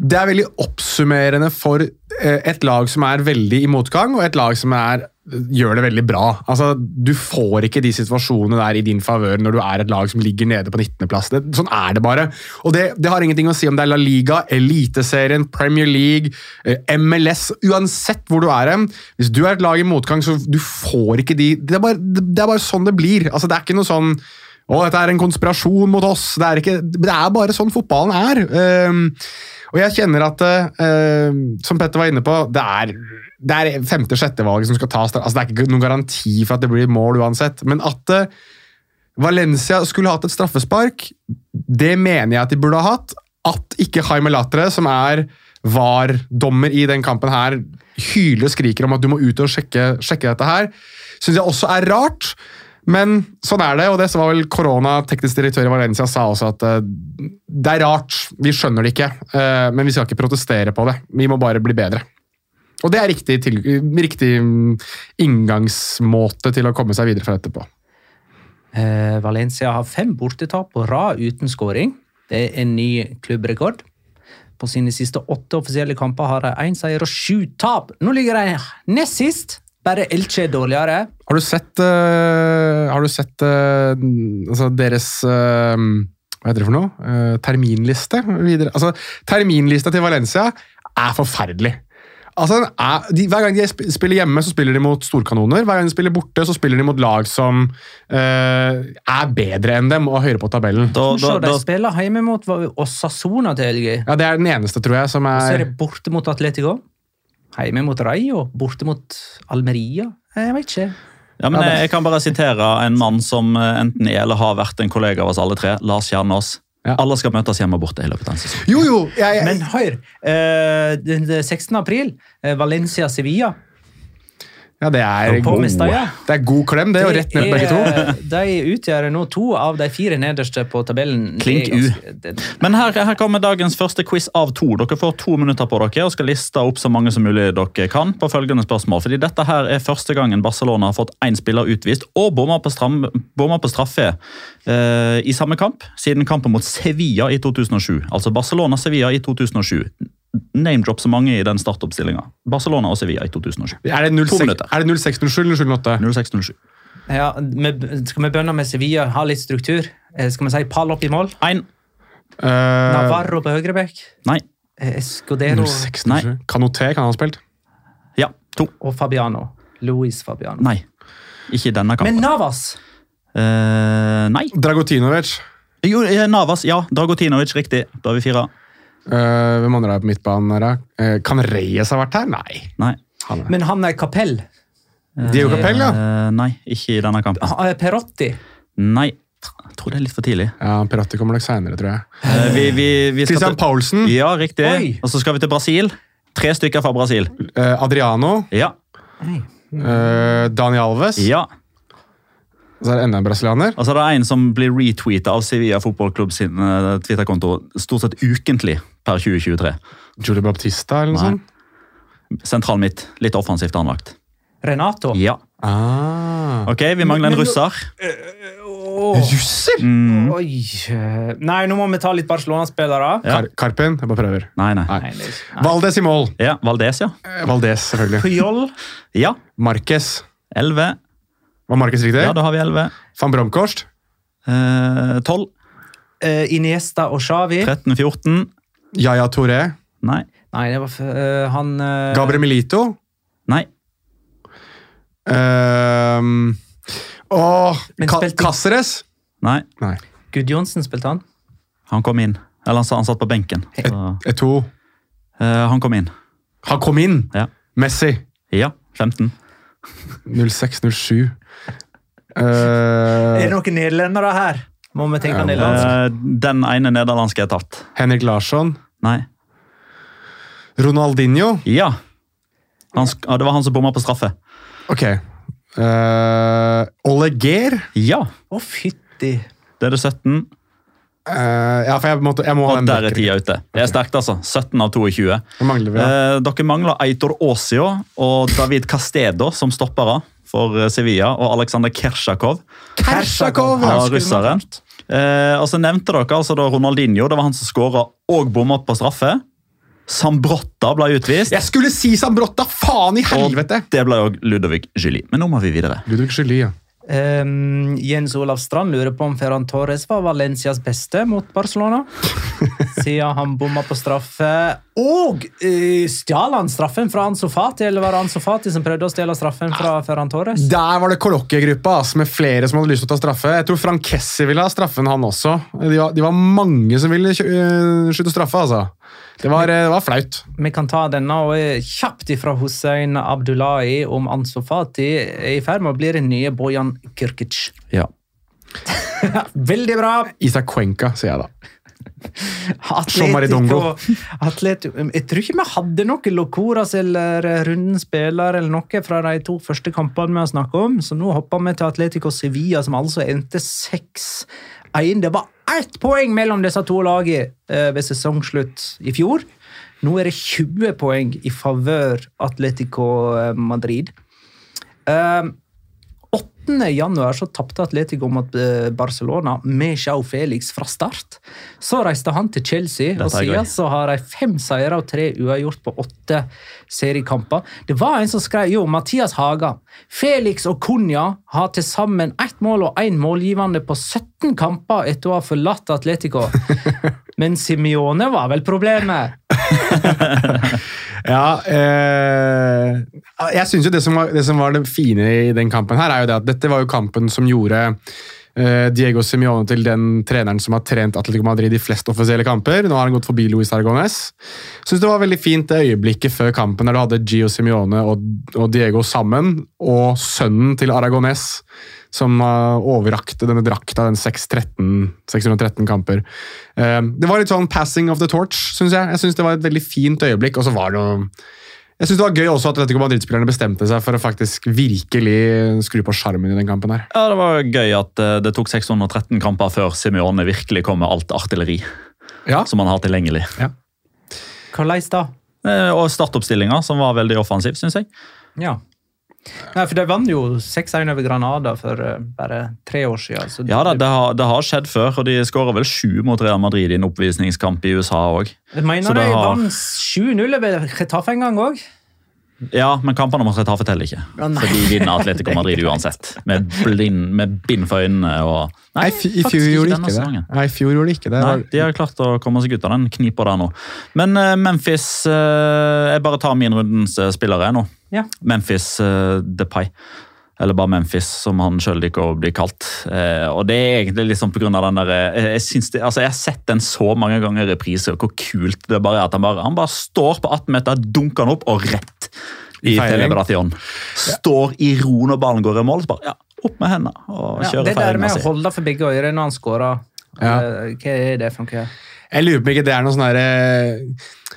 det er veldig oppsummerende for eh, et lag som er veldig i motgang, og et lag som er, gjør det veldig bra. Altså, Du får ikke de situasjonene der i din favør når du er et lag som ligger nede på 19.-plass. Sånn er det bare. Og det, det har ingenting å si om det er La Liga, Eliteserien, Premier League, eh, MLS. Uansett hvor du er hen. Hvis du er et lag i motgang, så du får ikke de Det er bare, det er bare sånn det blir. Altså, Det er ikke noe sånn å, dette er en konspirasjon mot oss. Det er, ikke, det er bare sånn fotballen er. Ehm, og jeg kjenner at, uh, som Petter var inne på, det er, det er femte-sjette valget som skal tas. Altså, det er ikke noen garanti for at det blir mål uansett. Men at eh, Valencia skulle hatt et straffespark, det mener jeg at de burde ha hatt. At ikke Jaime Latre, som er VAR-dommer i den kampen her, hyler og skriker om at du må ut og sjekke, sjekke dette her, syns jeg også er rart. Men sånn er det, og det var vel korona, teknisk direktør i Valencia, sa også at eh, det er rart, vi skjønner det ikke, eh, men vi skal ikke protestere på det. Vi må bare bli bedre. Og det er riktig, til, riktig mm, inngangsmåte til å komme seg videre fra etterpå. Eh, Valencia har fem bortetap på rad uten skåring. Det er en ny klubbrekord. På sine siste åtte offisielle kamper har de én seier og sju tap. Nå ligger de nest sist. Bare Elche er dårligere. Har du sett, uh, har du sett uh, altså deres uh, hva heter det for noe? Terminliste videre. Altså, terminlista til Valencia er forferdelig. Altså, er, de, hver gang de spiller hjemme, så spiller de mot storkanoner. Hver gang de spiller borte, så spiller de mot lag som uh, er bedre enn dem og høyere på tabellen. Da, da, da, de spiller hjemme mot Osasona til helga. Ja, Det er den eneste, tror jeg, som Og så er er det borte mot Atletico. Hjemme mot Rayo. Borte mot Almeria. Jeg vet ikke. ja, men jeg, jeg kan bare sitere en mann som eh, enten er eller har vært en kollega av oss alle tre. Lars Kjernås. Ja. Alle skal møtes hjemme og borte i løpet av en sesong. Jo, jo! Jeg, jeg, Men hør, eh, den 16. april, eh, Valencia-Sevilla. Ja, det er, god, det er god klem, det, og rett ned på begge to. De utgjør nå to av de fire nederste på tabellen. Klink U. Men her, her kommer dagens første quiz av to. Dere får to minutter på dere og skal liste opp så mange som mulig dere kan på følgende spørsmål. Fordi dette her er første gangen Barcelona har fått én spiller utvist og bomma på, på straffe eh, i samme kamp siden kampen mot Sevilla i 2007. Altså Barcelona-Sevilla i 2007. Name-drop så mange i den startoppstillinga. Barcelona og Sevilla i 2007. Er det 06 To minutter. er det 0607 eller 0708? 0607. Ja, skal vi begynne med Sevilla, ha litt struktur? Eh, Skal vi si pall opp i mål? Ein. Uh, Navarro på høyrebekk? Nei. Escodero? 06, Nei. Kanoté kan han ha spilt. Ja. To. og Fabiano. Luis Fabiano. Nei. Ikke i denne Men. Navas! Uh, nei. Dragotinovic. Jo, eh, Navas. Ja. Dragotinovic. Riktig. Da er vi fire. Uh, hvem andre er på midtbanen? her, da? Eh, kan Reyes ha vært her? Nei. Nei. Han er. Men han er Capell. Diego Capel, ja. Uh, nei, ikke i denne kampen. Eh, Perotti. Nei. Jeg tror det er litt for tidlig. ja Perotti kommer nok seinere, tror jeg. Uh, vi, vi, vi skal Christian til- Paulsen. Ja, riktig. Oi. Og så skal vi til Brasil. Tre stykker fra Brasil. eh, Adriano. Ja. eh, Dani Alves. ja. Så er det enda en brasilianer. Og så er det en som blir retweeta av Sevilla fotballklubb sin uh, Twitter-konto stort sett ukentlig per 2023. Julie Baptista, eller noe sånt. Sentral midt. Litt offensivt anlagt. Renato. Ja. Ah. Ok, vi mangler en russer. Oh. Russer! Mm. Oi eh, Nei, nå må vi ta litt Barcelona-spillere. Ja. Kar Karpin. Jeg bare prøver. Nei, nei. Nei. Nei, Valdes i mål. Ja, Valdez, ja. Eh, Valdes, selvfølgelig. Puyol. Ja. Marquez. 11. Var Markus riktig? Ja, da har vi 11. Van Bromkorst. Eh, 12. eh, Iniesta og Xavi. 13. 14. Yaya Touré. Nei. Nei, det var f eh, han uh... Gabriel Milito. Nei. Uh, åh, Ka spilte- Cáceres. Nei. Nei. Gud Johnsen spilte han. Han kom inn. Eller han, han satt på benken. Så, to. Uh, han kom inn. Han kom inn! Ja. Messi. Ja, 15. 06-07. Uh, Er det noen nederlendere her? Må vi tenke Ja, nederlandsk? Eh, den ene nederlandske er tatt. Henrik Larsson. Nei. Ronaldinho. Ja. Han, det var han som bomma på straffe. Ok. Uh, Oleger. Ja. Å, fytti. Det er det 17, Uh, ja, for jeg, måtte, jeg må ha den der er tida ute. Det er sterkt, altså. 17 av 22. Mangler vi? ja. uh, dere mangler Eitor Åsio og David Castedo som stoppere for eh, Sevilla, og Aleksandr Kersjakov. Kersjakov! Ja, russeren. russere. Eh, og så nevnte dere altså da Ronaldinho. Det var han som skåra og bomma på straffe. Sambrotta ble utvist. Jeg skulle si Sambrotta! Faen i helvete! Og Det ble òg Ludovic Julie. Men nå må vi videre. Ludovic Jolie, ja. Ehm, Jens Olav Strand lurer på om Ferran Torres var Valencias beste mot Barcelona. [LAUGHS] Siden han bomma på straffe. Og uh, stjal han straffen fra Ansu Fati, eller var det Ansu Fati som prøvde å stjele straffen fra Ferran Torres? Der var det kollokviegruppa altså, med flere som hadde lyst til å ta straffe. Jeg tror Frank Kessi ville ha straffen, han også. De var, de var mange som ville øh, skyte straffe, altså. Det var, eh, det var flaut. Vi kan ta denne og kjapt ifra Hussein Abdullahi om Ansu Fati er i ferd med å bli den nye Bojan Kirkic. Ja. [LAUGHS] Veldig bra! Isak Cuenca, sier jeg da. Atletico, Atletico Jeg tror ikke vi hadde noe Locoras eller runden spiller eller noe fra de to første kampene vi har snakket om, så nå hopper vi til Atletico Sevilla, som altså endte 6-1. Det var ett poeng mellom disse to lagene eh, ved sesongslutt i fjor. Nå er det 20 poeng i favør Atletico eh, Madrid. Eh, 8. januar så tapte Atletico mot eh, Barcelona med Jao Felix fra start. Så reiste han til Chelsea, og siden så har de fem seire og tre uavgjort på åtte seriekamper. Det var en som skrev jo, Mathias Haga. Felix og Cunha har til sammen ett mål og én målgivende på 17 kamper etter å ha forlatt Atletico. [LAUGHS] Men Simione var vel problemet? [LAUGHS] Ja, eh, jeg synes jo det som, var, det som var det fine i den kampen her, er jo det at dette var jo kampen som gjorde eh, Diego Simione til den treneren som har trent Atletico Madrid i flest offisielle kamper. Nå har han gått forbi Luis Aragones. Synes det var veldig fint det øyeblikket før kampen der du hadde Gio Simione og, og Diego sammen, og sønnen til Aragones som uh, overrakte denne drakta, den 613, 613 kamper. Eh, det var litt sånn passing of the torch, syns jeg. Jeg synes Det var et veldig fint øyeblikk. og så var det noe jeg synes det var gøy også at Atletico Madrid-spillerne bestemte seg for å faktisk virkelig skru på sjarmen i den kampen. her. Ja, Det var gøy at eh, det tok 613 kamper før Simione virkelig kom med alt artilleri Ja, som han har tilgjengelig. Ja. Hvordan da? Eh, Og startoppstillinga, som var veldig offensiv, syns jeg. Ja. Nei, for De vant jo 6-1 over Granada for eh, bare tre år siden. Så Ja da, det har, det har skjedd før, og de skåra vel sju mot Real Madrid i en oppvisningskamp i USA òg. Mener Så de har- vant 7-0 over Getafe en gang òg. Ja, men kampene mot Retafe teller ikke. Ja. For de vinner Atletico Madrid [LAUGHS] uansett. Med, blind, med bind for øynene og Nei, I fjor gjorde de ikke det. Nei, i fjor gjorde de ikke det. Nei, De har klart å komme seg ut av den knipa der nå. Men eh, Memphis eh, Jeg bare tar min rundens spillere nå. Ja. Memphis uh, Depay. Eller bare Memphis, som han sjøl liker å bli kalt. Eh, og det er egentlig liksom på grunn av den der, eh, jeg, det, altså jeg har sett den så mange ganger i reprise, og hvor kult det bare er at han bare, han bare står på 18 meter, dunker han opp og rett i I Står i ro når ballen går i mål, så bare ja, opp med hendene og Ja, kjører det der med å holde for begge ører når han scorer, Ja. eh, hva er det for noe? Jeg lurer på ikke det er noe sånn herre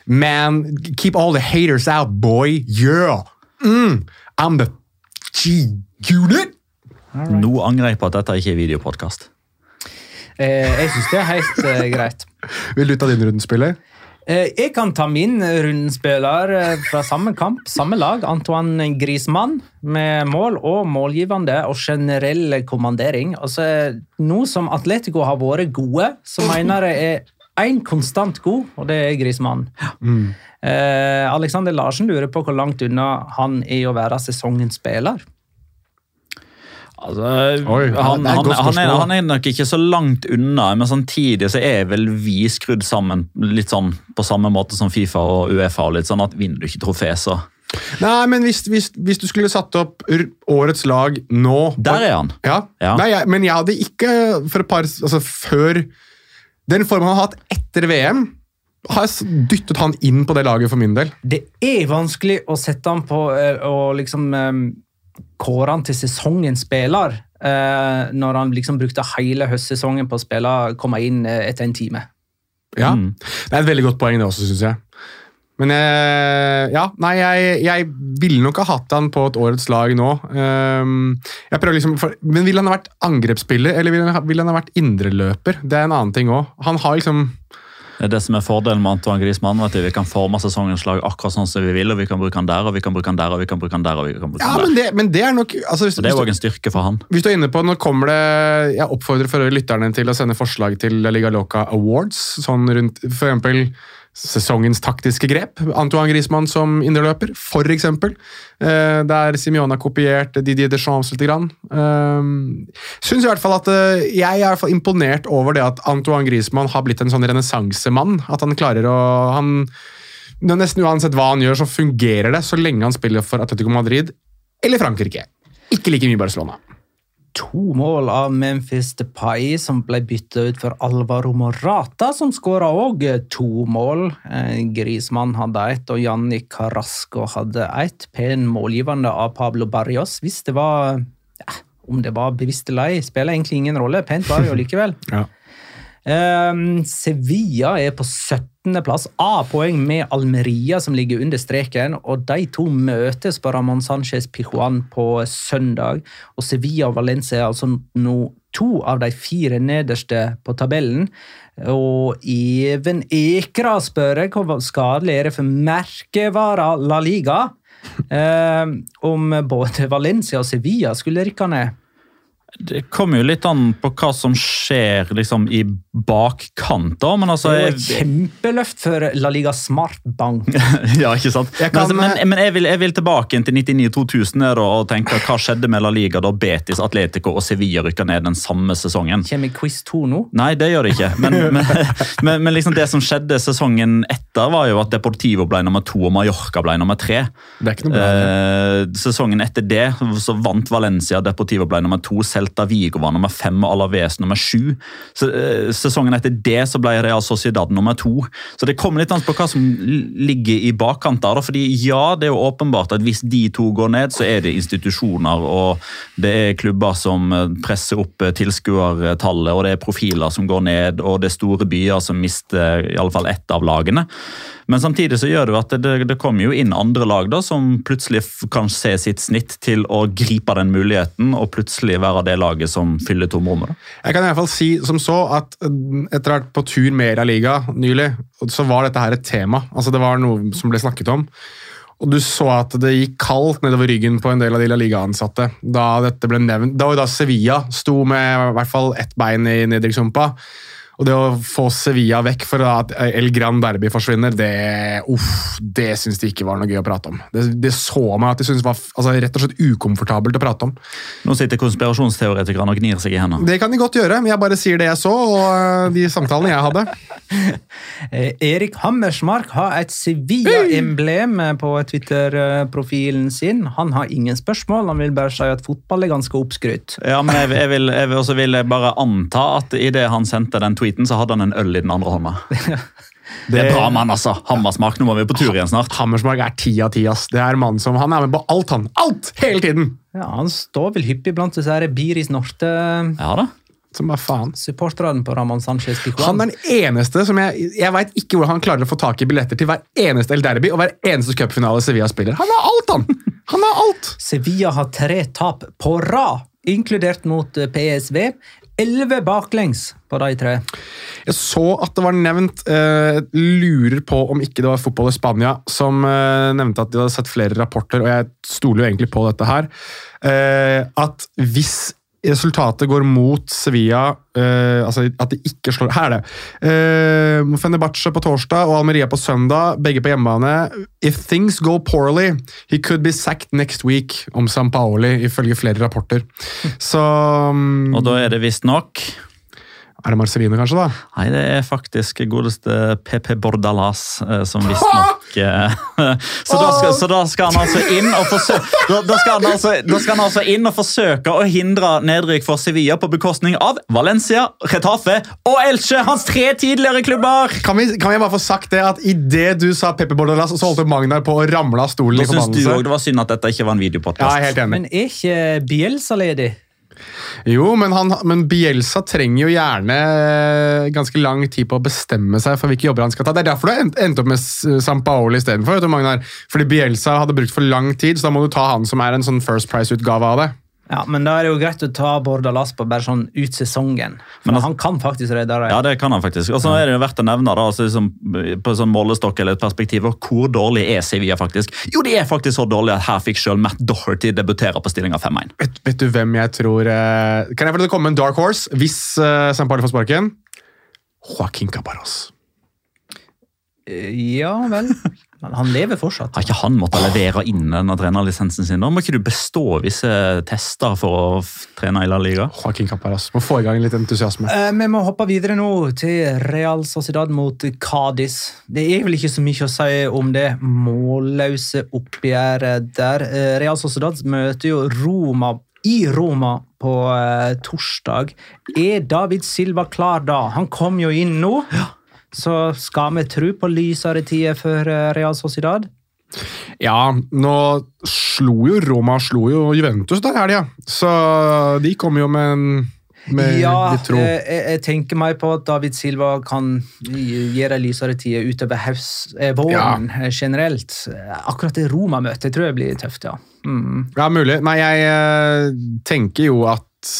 Man, keep all the haters out, boy. Yeah! Mm, I'm the G-unit! Nå angrer jeg på at dette ikke er videopodkast. Eh, jeg syns det er helt eh, greit. [LAUGHS] Vil du ta din rundespiller? Eh, jeg kan ta min rundespiller eh, fra samme kamp, samme lag. Antoine Griezmann med mål og målgivende og generell kommandering. Altså, nå som Atletico har vært gode, så mener jeg er én konstant god, og det er Griezmann. Eh, Alexander Larsen lurer på hvor langt unna han er å være sesongens spiller. Altså, Oi, han, er han, han, han, er, han er nok ikke så langt unna, men samtidig så er vel vi skrudd sammen litt sånn på samme måte som Fifa og Uefa. og litt sånn at Vinner du ikke trofé, så Nei, men hvis, hvis, hvis du skulle satt opp årets lag nå Der er han! Ja. Ja. Nei, jeg, men jeg hadde ikke for et par Altså, før Den formen han har hatt etter VM, har jeg dyttet han inn på det laget for min del. Det er vanskelig å sette han på eh, og liksom eh, kåre han til sesongens spiller eh, når han liksom brukte hele høstsesongen på å spille komme inn eh, etter en time. Ja, Mm. Det er et veldig godt poeng, det også, syns jeg. Men eh, ja, nei, jeg, jeg ville nok ha hatt han på et årets lag nå. Ehm, jeg prøver liksom, for, Men ville han ha vært angrepsspiller, eller ville han, ha- ville han ha vært indreløper? Det er en annen ting òg. Han har liksom Det som er fordelen med Antoine Griezmann. at Vi kan forme sesongens lag akkurat sånn som vi vil, og vi kan bruke han der, og vi kan bruke han der, og vi kan bruke han der. og vi kan bruke Ja, han der. men det, men det er nok altså, hvis, Det er òg en styrke for han. hvis du er inne på, Nå kommer det Jeg oppfordrer for lytterne til å sende forslag til La Liga Loca Awards. sånn rundt, For eksempel sesongens taktiske grep. Antoine Griezmann som indreløper, for eksempel. Eh, der Simione har kopiert Didier Deschamps litt. Grann. Eh, synes i hvert fall at eh, Jeg er i hvert fall imponert over det at Antoine Griezmann har blitt en sånn renessansemann. At han klarer å han, Nesten uansett hva han gjør, så fungerer det så lenge han spiller for Atletico Madrid eller Frankrike. Ikke like mye Barcelona. To mål av Memphis Depay, som ble bytta ut for Alvaro Morata, som skåra òg to mål. Grismann hadde ett, og Jannik Carrasco hadde ett. Pen målgivende av Pablo Barrios. Hvis det var ja, Om det var bevisst eller ei, spiller egentlig ingen rolle. Pent var det jo likevel. [LAUGHS] Ja. um, Sevilla er på 17. plass, A-poeng med Almeria, som ligger under streken. og De to møtes på Ramón Sánchez Pijuan på søndag. og Sevilla og Valencia er altså nå to av de fire nederste på tabellen. Og Even Ekra spør jeg hvor skadelig er det for merkevara La Liga. [LAUGHS] Eh, om både Valencia og Sevilla skulle rykke ned. Det kommer jo litt an på hva som skjer liksom, i bakkant, da. Men altså Det er jo et kjempeløft for La Liga Smart Bank. [LAUGHS] Ja, ikke sant? Jeg kan- men, altså, men, men jeg, vil, jeg vil tilbake til 99-2000 og, tenke hva skjedde med La Liga da Betis, Atletico og Sevilla rykka ned den samme sesongen. Kommer quiz 2 nå? Nei, det gjør det ikke. Men, [LAUGHS] men, men, men liksom det som skjedde sesongen etter, var jo at Deportivo ble nummer to og Mallorca ble nummer tre. Det er ikke noe bra. Eh, sesongen etter det så vant Valencia, Deportivo ble nummer to, Celta Vigo var nummer fem og Alaves nummer sju. Eh, sesongen etter det så ble Real Sociedad nummer to. Så det kommer litt an på hva som ligger i bakkant der. fordi ja, det er jo åpenbart at hvis de to går ned, så er det institusjoner og det er klubber som eh, presser opp eh, tilskuertallet, og det er profiler som går ned, og det er store byer som mister i alle fall ett av lagene. Men samtidig så gjør det jo at det, det kommer jo inn andre lag da, som plutselig kan se sitt snitt til å gripe den muligheten, og plutselig være det laget som fyller to måneder? Jeg kan i hvert fall si som så at eh, etter å ha vært på tur med La Liga nylig, så var dette her et tema. Altså Det var noe som ble snakket om. Og du så at det gikk kaldt nedover ryggen på en del av de La Liga-ansatte da dette ble nevnt. Da da Sevilla sto med i hvert fall ett bein i nedrykkssumpa. Og det å få Sevilla vekk for at El Gran Derby forsvinner, det, uff, det syns de ikke var noe gøy å prate om. Det, det så meg at de syntes var altså, rett og slett ukomfortabelt å prate om. Nå sitter konspirasjonsteoretikerne og gnir seg i hendene. Det kan de godt gjøre, men jeg bare sier det jeg så, og øh, de samtalene jeg hadde. [LAUGHS] Eh, Erik Hammersmark har et Sevilla-emblem på Twitter-profilen sin. Han har ingen spørsmål, han vil bare si at fotball er ganske oppskrytt. Ja, men jeg, jeg vil, jeg vil, også vil jeg bare anta at idet han sendte den tweeten, så hadde han en øl i den andre hånda. [LAUGHS] Det er bra mann, altså. Hammersmark, nå må vi på tur igjen snart. Hammersmark er ti av ti. ass. Det er en mann som, Han er med på alt, han. Alt! Hele tiden! Ja, Han står vel hyppig blant disse her Biris Norte-supporterne Ja da. Som bare faen. på Ramón Sánchez Han er den eneste som jeg Jeg vet ikke hvordan han klarer å få tak i billetter til hver eneste El Derby og hver eneste cupfinale Sevilla spiller. Han har alt, han! Han har alt! Sevilla har tre tap på rad, inkludert mot eh, PSV. Elleve baklengs på de tre. Jeg så at det var nevnt eh, Lurer på om ikke det var Fotball i Spania som eh, nevnte at de hadde sett flere rapporter, og jeg stoler jo egentlig på dette her. Eh, at hvis resultatet går mot Sevilla eh, altså At de ikke slår Her er det. Uh, Fenerbahçe på torsdag og Almeria på søndag, begge på hjemmebane. If things go poorly, he could be sacked next week om San Paoli, ifølge flere rapporter. Så um, Og da er det visstnok Er det Marcelino, kanskje? da? Nei, det er faktisk godeste PP Bordalas eh, som visstnok eh, [LAUGHS] så, da skal- så da skal han altså inn og forsøke [LAUGHS] da, da, skal han altså, da skal han altså inn og forsøke å hindre nedrykk for Sevilla på bekostning av Valencia, Retafe og Elche, hans tre tidligere klubber! Kan vi, kan vi bare få sagt det at Idet du sa Pepper Bordalas, så holdt Magnar på å ramle av stolen. Da synes syns du også òg det var synd at dette ikke var en Ja, videopodkast. jeg er helt enig. Men er ikke Bielsa ledig? Jo, men, han, men Bielsa trenger jo gjerne eh, ganske lang tid på å bestemme seg for hvilke jobber han skal ta. Det er derfor du endte endt opp med Sampaoli istedenfor. Fordi Bielsa hadde brukt for lang tid, så da må du ta han som er en sånn First Price-utgave av det. Ja, men da er det jo greit å ta Bordalas på bare sånn ut sesongen. For Men altså- han kan faktisk redde det. Ja, det kan han faktisk. Og så er det jo verdt å nevne da, altså, liksom, på sånn målestokk eller et perspektiv, hvor dårlig er Sevilla faktisk? Jo, de er faktisk så dårlige at her fikk selv Matt Doherty debutere på stillinga 5-1. Vet, vet du hvem jeg tror eh, Kan jeg få det komme med en dark horse hvis eh, San får sparken? Joaquin Caparros. Eh, Ja vel. [LAUGHS] Men han lever fortsatt. Har ikke han måttet levere inn den trenerlisensen sin? Da må ikke du bestå visse tester for å trene i La Liga? Joaquin Caparros. Må få i gang litt entusiasme. Eh, Vi må hoppe videre nå til Real Sociedad mot Cádiz. Det er vel ikke så mye å si om det målløse oppgjøret der. Eh, Real Sociedad møter jo Roma i Roma på eh, torsdag. Er David Silva klar da? Han kom jo inn nå. Så skal vi tro på lysere tider for eh, Real Sociedad? Ja, nå slo jo Roma slo jo Juventus der helga, så de kom jo med en med ja, eh, jeg, jeg tenker meg på at David Silva kan gi- gjøre lysere tider utover haus, eh, våren ja. generelt. Akkurat det Roma-møtet tror jeg blir tøft, ja. Mm. Ja, mulig. Nei, jeg tenker jo at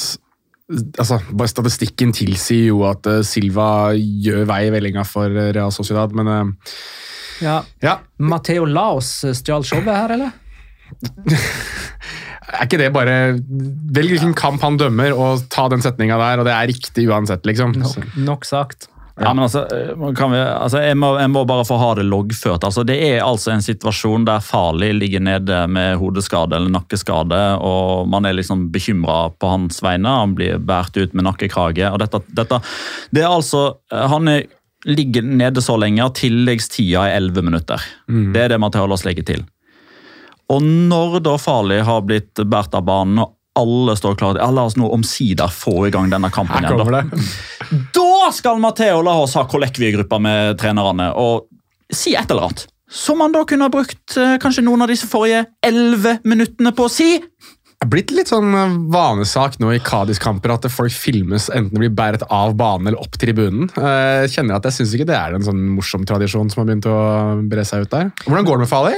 Altså, bare Statistikken tilsier jo at eh, Silva gjør vei i vellinga for eh, Real Sociedad, men eh, ja. ja. Matheo Laos stjal showet her, eller? [LAUGHS] Er ikke det bare Velg hvilken kamp han dømmer, og ta den setninga der, og det er riktig uansett, liksom. Nok, nok sagt. Ja, men altså, kan vi, altså jeg, må, jeg må bare få ha det loggført. Altså, det er altså en situasjon der Farlig ligger nede med hodeskade eller nakkeskade, og man er liksom bekymra på hans vegne. Han blir båret ut med nakkekrage. og dette, dette, det er altså, Han er, ligger nede så lenge at tilleggstida er 11 minutter. Det er det man tør å slike til. Og når da Farlig har blitt båret av banen, og alle står klare ja, La oss nå omsider få i gang denne kampen igjen. da. Da skal Matheo la oss ha kollekviegruppa med trenerne og si et eller annet. Som han da kunne ha brukt eh, kanskje noen av disse forrige elleve minuttene på å si. Det er blitt litt sånn eh, vanesak nå i Kadis-kamper at folk filmes enten det blir båret av banen eller opp tribunen. Eh, Jeg kjenner at jeg syns ikke det er en sånn morsom tradisjon som har begynt å bre seg ut der. Hvordan går det med Fali?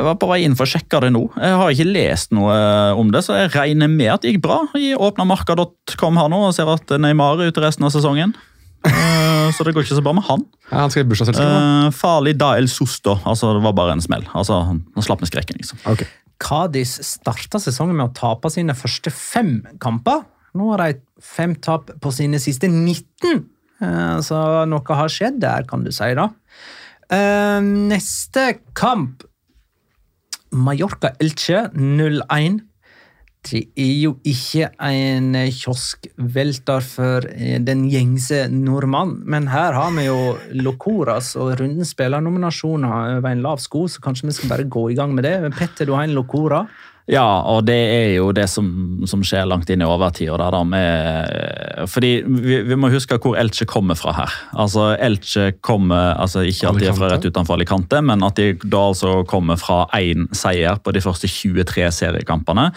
Jeg var på vei inn for å sjekke det nå. Jeg har ikke lest noe om det, så jeg regner med at det gikk bra. Jeg åpna marka.com her nå og ser at Neymar er ute resten av sesongen. Eh, Så det går ikke så bra med han. Ja, han skal i bursdagsselskap. Eh, Farlig da el susto. Altså, det var bare en smell. Altså, Han slapp med skrekken, liksom. Okay. Kadis starta sesongen med å tape sine første fem kamper. Nå har de fem tap på sine siste 19, Eh, så noe har skjedd der, kan du si. da. Neste kamp Mallorca-Elche 0-1. Det er jo ikke en kioskvelter for eh, den gjengse nordmann, men her har vi jo Locoras og rundens spillernominasjoner over en lav sko, så kanskje vi skal bare gå i gang med det. Petter, du har en Locora. Ja, og det er jo det som, som skjer langt inn i overtida. der da, med- Fordi vi, vi må huske hvor Elche kommer fra her. Altså, Elche kommer altså ikke alltid fra rett utenfor Alicante, men at de da altså kommer fra én seier på de første 23 seriekampene.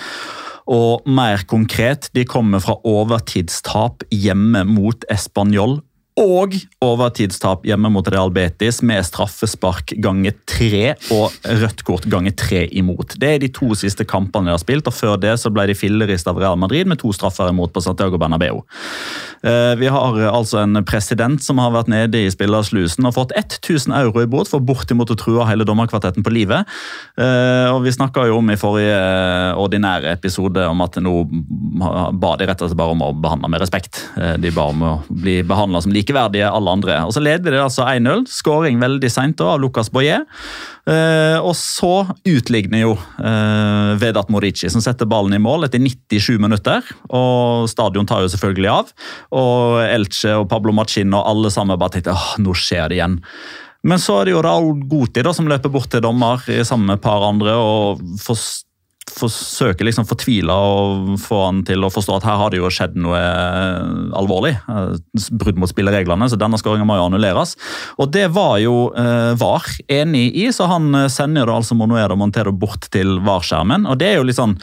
Og mer konkret, de kommer fra overtidstap hjemme mot Español. Og overtidstap hjemme mot Real Betis med straffespark ganger tre og rødt kort ganger tre imot. Det er de to siste kampene de har spilt, og før det så ble de fillerist av Real Madrid med to straffer imot på Santiago Bernabeu. Eh, Vi har altså en president som har vært nede i spillerslusen og fått 1000 euro i bot for bortimot å true hele dommerkvartetten på livet. Eh, Og Vi snakka jo om i forrige eh, ordinære episode om at nå ba de rett og slett bare om å behandle med respekt. De ba om å bli behandla som likeverdige alle andre. Og Så leder de altså 1-0. Skåring veldig seint av Lucas Boyer. Eh, og så utligner jo eh, Vedat Morici, som setter ballen i mål etter 97 minutter. Og stadion tar jo selvfølgelig av. Og Elche og Pablo Machin og alle sammen bare tenkte åh, nå skjer det igjen. Men så er det jo Raúl Guti da, som løper bort til dommer sammen med et par andre og fors- forsøker liksom fortvila å få han til å forstå at her har det jo skjedd noe eh, alvorlig. eh, Brudd mot spillereglene, så denne skåringen må jo annulleres. Og det var jo eh, VAR enig i, så han eh, sender det altså Monoedo Montero bort til VAR-skjermen. Og det er jo sånn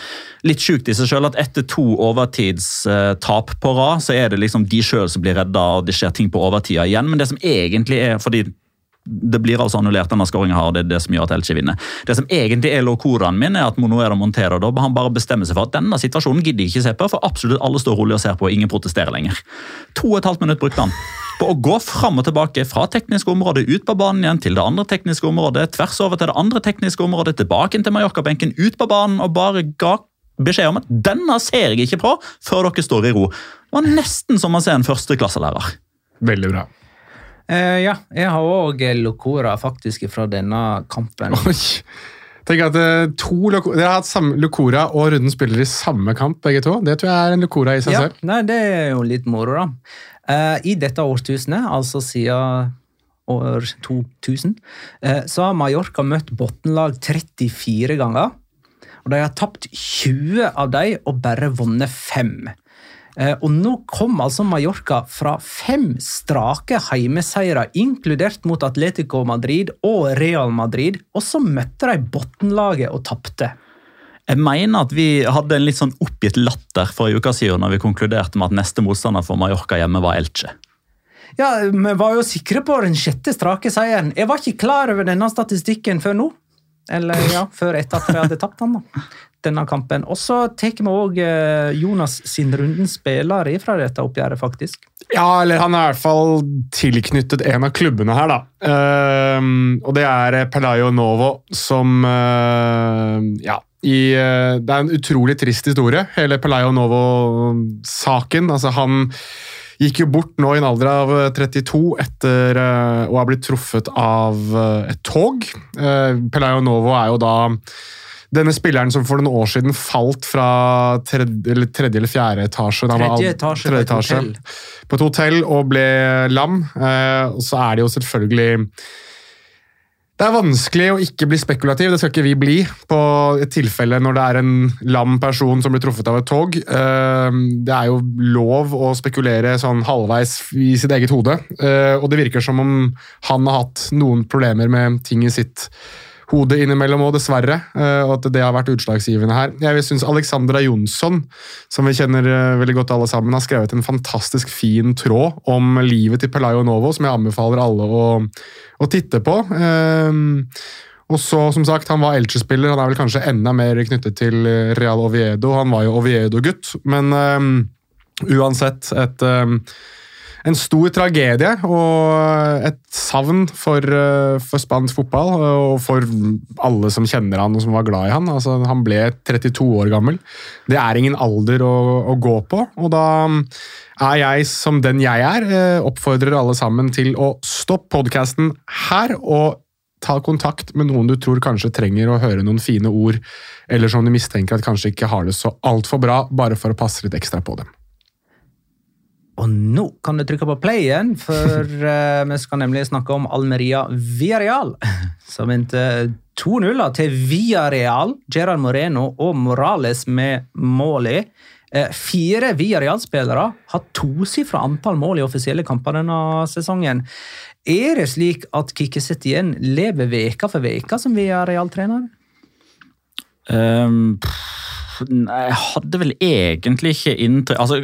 litt sjukt i seg sjøl at etter to overtidstap på rad, så er det liksom de sjøl som blir redda, og det skjer ting på overtida igjen. Men det som egentlig er fordi det blir altså annullert denne skåringen her, og det er det som gjør at Elche vinner. Det som egentlig er lokoraen min, er at Monoero Montero da, han bare bestemmer seg for at denne situasjonen gidder jeg ikke se på, for absolutt alle står rolig og ser på, og ingen protesterer lenger. To og et halvt minutt brukte han på å gå fram og tilbake fra teknisk område, ut på banen igjen, til det andre tekniske området, tvers over til det andre tekniske området, tilbake til Mallorca-benken, ut på banen, og bare ga beskjed om at denne ser jeg ikke på før dere står i ro. Det var nesten som å se en førsteklasselærer. Veldig bra. Eh, ja, jeg har òg eh, Locora faktisk fra denne kampen. Oi. Tenk at eh, to Dere har hatt samme, Locora og Runden spiller i samme kamp, begge to. Det tror jeg er en Locora i seg ja, selv. Nei, det er jo litt moro, da. Eh, I dette årtusenet, altså siden år 2000, eh, så har Mallorca møtt bunnlag 34 ganger. Og de har tapt 20 av dem og bare vunnet 5. Og nå kom altså Mallorca fra fem strake heimeseire, inkludert mot Atletico Madrid og Real Madrid, og så møtte de bunnlaget og tapte. Jeg mener at vi hadde en litt sånn oppgitt latter for en uke siden når vi konkluderte med at neste motstander for Mallorca hjemme var Elche. Ja, Vi var jo sikre på den sjette strake seieren. Jeg var ikke klar over denne statistikken før nå. Eller ja, før etter at de hadde tapt den, da. [LAUGHS] Denne kampen. Og så tar vi òg Jonas sin runden spiller fra dette oppgjøret, faktisk. Ja, eller han er i hvert fall tilknyttet en av klubbene her, da. Uh, og det er Pelayo Novo, som uh, ja, i uh, Det er en utrolig trist historie, hele Pelayo Novo-saken. Altså, han gikk jo bort nå i en alder av eh, 32 etter eh, å ha blitt truffet av eh, et tog. Eh, Pelayo Novo er jo da denne spilleren som for noen år siden falt fra tredje eller, tredje eller fjerde etasje. Han var Tredje etasje på tredje et etasje hotell. på et hotell og ble lam. Eh, og så er det jo selvfølgelig Det er vanskelig å ikke bli spekulativ, det skal ikke vi bli, på et tilfelle når det er en lam person som blir truffet av et tog. Eh, det er jo lov å spekulere sånn halvveis i sitt eget hode, eh, og det virker som om han har hatt noen problemer med ting i sitt hode innimellom òg, dessverre. eh, Og at det har vært utslagsgivende her. Jeg syns Alexandra Jonsson, som vi kjenner eh, veldig godt alle sammen, har skrevet en fantastisk fin tråd om livet til Pelayo Novo, som jeg anbefaler alle å, å titte på. Eh, Og så, som sagt, Han var Elche-spiller, han er vel kanskje enda mer knyttet til eh, Real Oviedo. Han var jo Oviedo-gutt, men eh, uansett et eh, en stor tragedie og et savn for, eh, for spansk fotball og for alle som kjenner han og som var glad i han. Altså, han ble 32 år gammel. Det er ingen alder å, å gå på, og da er jeg som den jeg er, eh, oppfordrer alle sammen til å stoppe podkasten her og ta kontakt med noen du tror kanskje trenger å høre noen fine ord, eller som du mistenker at kanskje ikke har det så altfor bra, bare for å passe litt ekstra på dem. Og nå kan du trykke på play igjen, for uh, [LAUGHS] vi skal nemlig snakke om Almeria Villarreal. [LAUGHS] Som endte 2-0 til Villarreal. Gerard Moreno og Morales med mål i. Uh, fire Villarreal-spillere har tosifra antall mål i offisielle kamper denne sesongen. Er det slik at Kikki Setien lever veka for veka som Villarreal-trener? Um, pff, jeg hadde vel egentlig ikke inntrykk altså,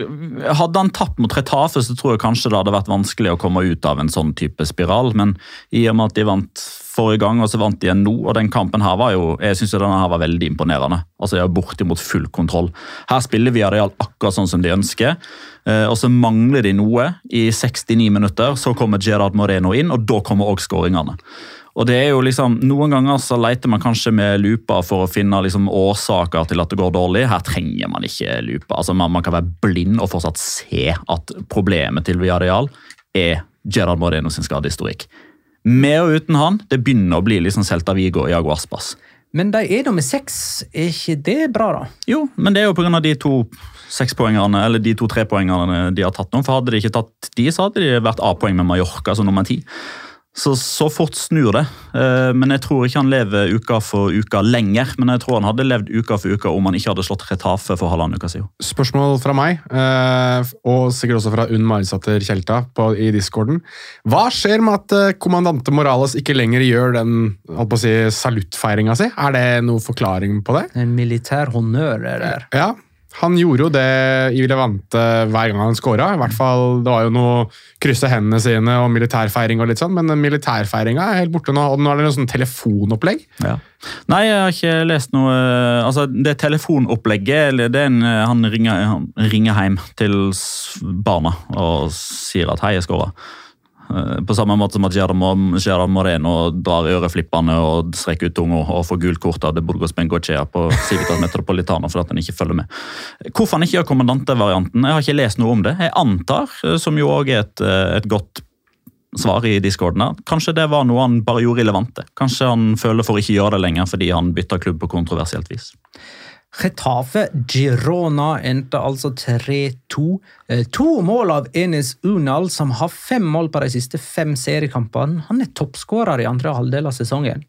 Hadde han tapt mot Retafe, så tror jeg kanskje det hadde vært vanskelig å komme ut av en sånn type spiral. Men i og med at de vant forrige gang, og så vant de igjen nå, og den kampen her var jo jeg synes jo denne her var veldig imponerende. Altså, De har bortimot full kontroll. Her spiller vi Areal akkurat sånn som de ønsker. Eh, og så mangler de noe i 69 minutter. Så kommer Gerard Moreno inn, og da kommer òg skåringene. Og det er jo liksom, Noen ganger så leter man kanskje med lupa for å finne liksom årsaker til at det går dårlig. Her trenger man ikke lupa. Altså man, man kan være blind og fortsatt se at problemet til Villarreal er Gerard Moreno sin skadehistorikk. Med og uten han, det begynner å bli liksom Celta Vigo og Iago Aspas. Men de er nummer seks. Er ikke det bra, da? Jo, men det er jo pga. de to sekspoengerne, eller de to trepoengerne de har tatt nå. For hadde de ikke tatt de, så hadde de vært A-poeng med Mallorca som nummer ti. Så, så fort snur det. Eh, Men jeg tror ikke han lever uka for uka lenger. Men jeg tror han hadde levd uka for uka om han ikke hadde slått Retafe for halvannen uke siden. Spørsmål fra meg, eh, og sikkert også fra Unn Marisatter Kjelta i discorden. Hva skjer med at eh, kommandante Morales ikke lenger gjør den si, saluttfeiringa si? Er det noen forklaring på det? En militær honnør er der. Ja, han gjorde jo det i Levante hver gang han skåra. I hvert fall, Det var jo noe krysse hendene sine og militærfeiring, og litt sånn, men militærfeiringa er helt borte nå. og Nå er det noe sånn telefonopplegg. Ja. Nei, jeg har ikke lest noe Altså, Det telefonopplegget det er en, Han ringer, han ringer hjem til barna og sier at 'hei, jeg skåra'. Eh, På samme måte som at Gerard Moreno drar øreflippene og strekker ut tunga og får gult kort av Burgos Bengochea på Civitas [LAUGHS] Metropolitana fordi han ikke følger med. Hvorfor han ikke gjør kommandantevarianten, jeg har ikke lest noe om det. Jeg antar, eh, som jo òg er et, eh, et godt svar i discorden her. Kanskje det var noe han bare gjorde relevante. Kanskje han føler for å ikke gjøre det lenger fordi han bytta klubb på kontroversielt vis. Getafe Girona endte altså 3-2. Eh, To mål av Enes Unal, som har fem mål på de siste fem seriekampene. Han er toppskårer i andre halvdel av sesongen.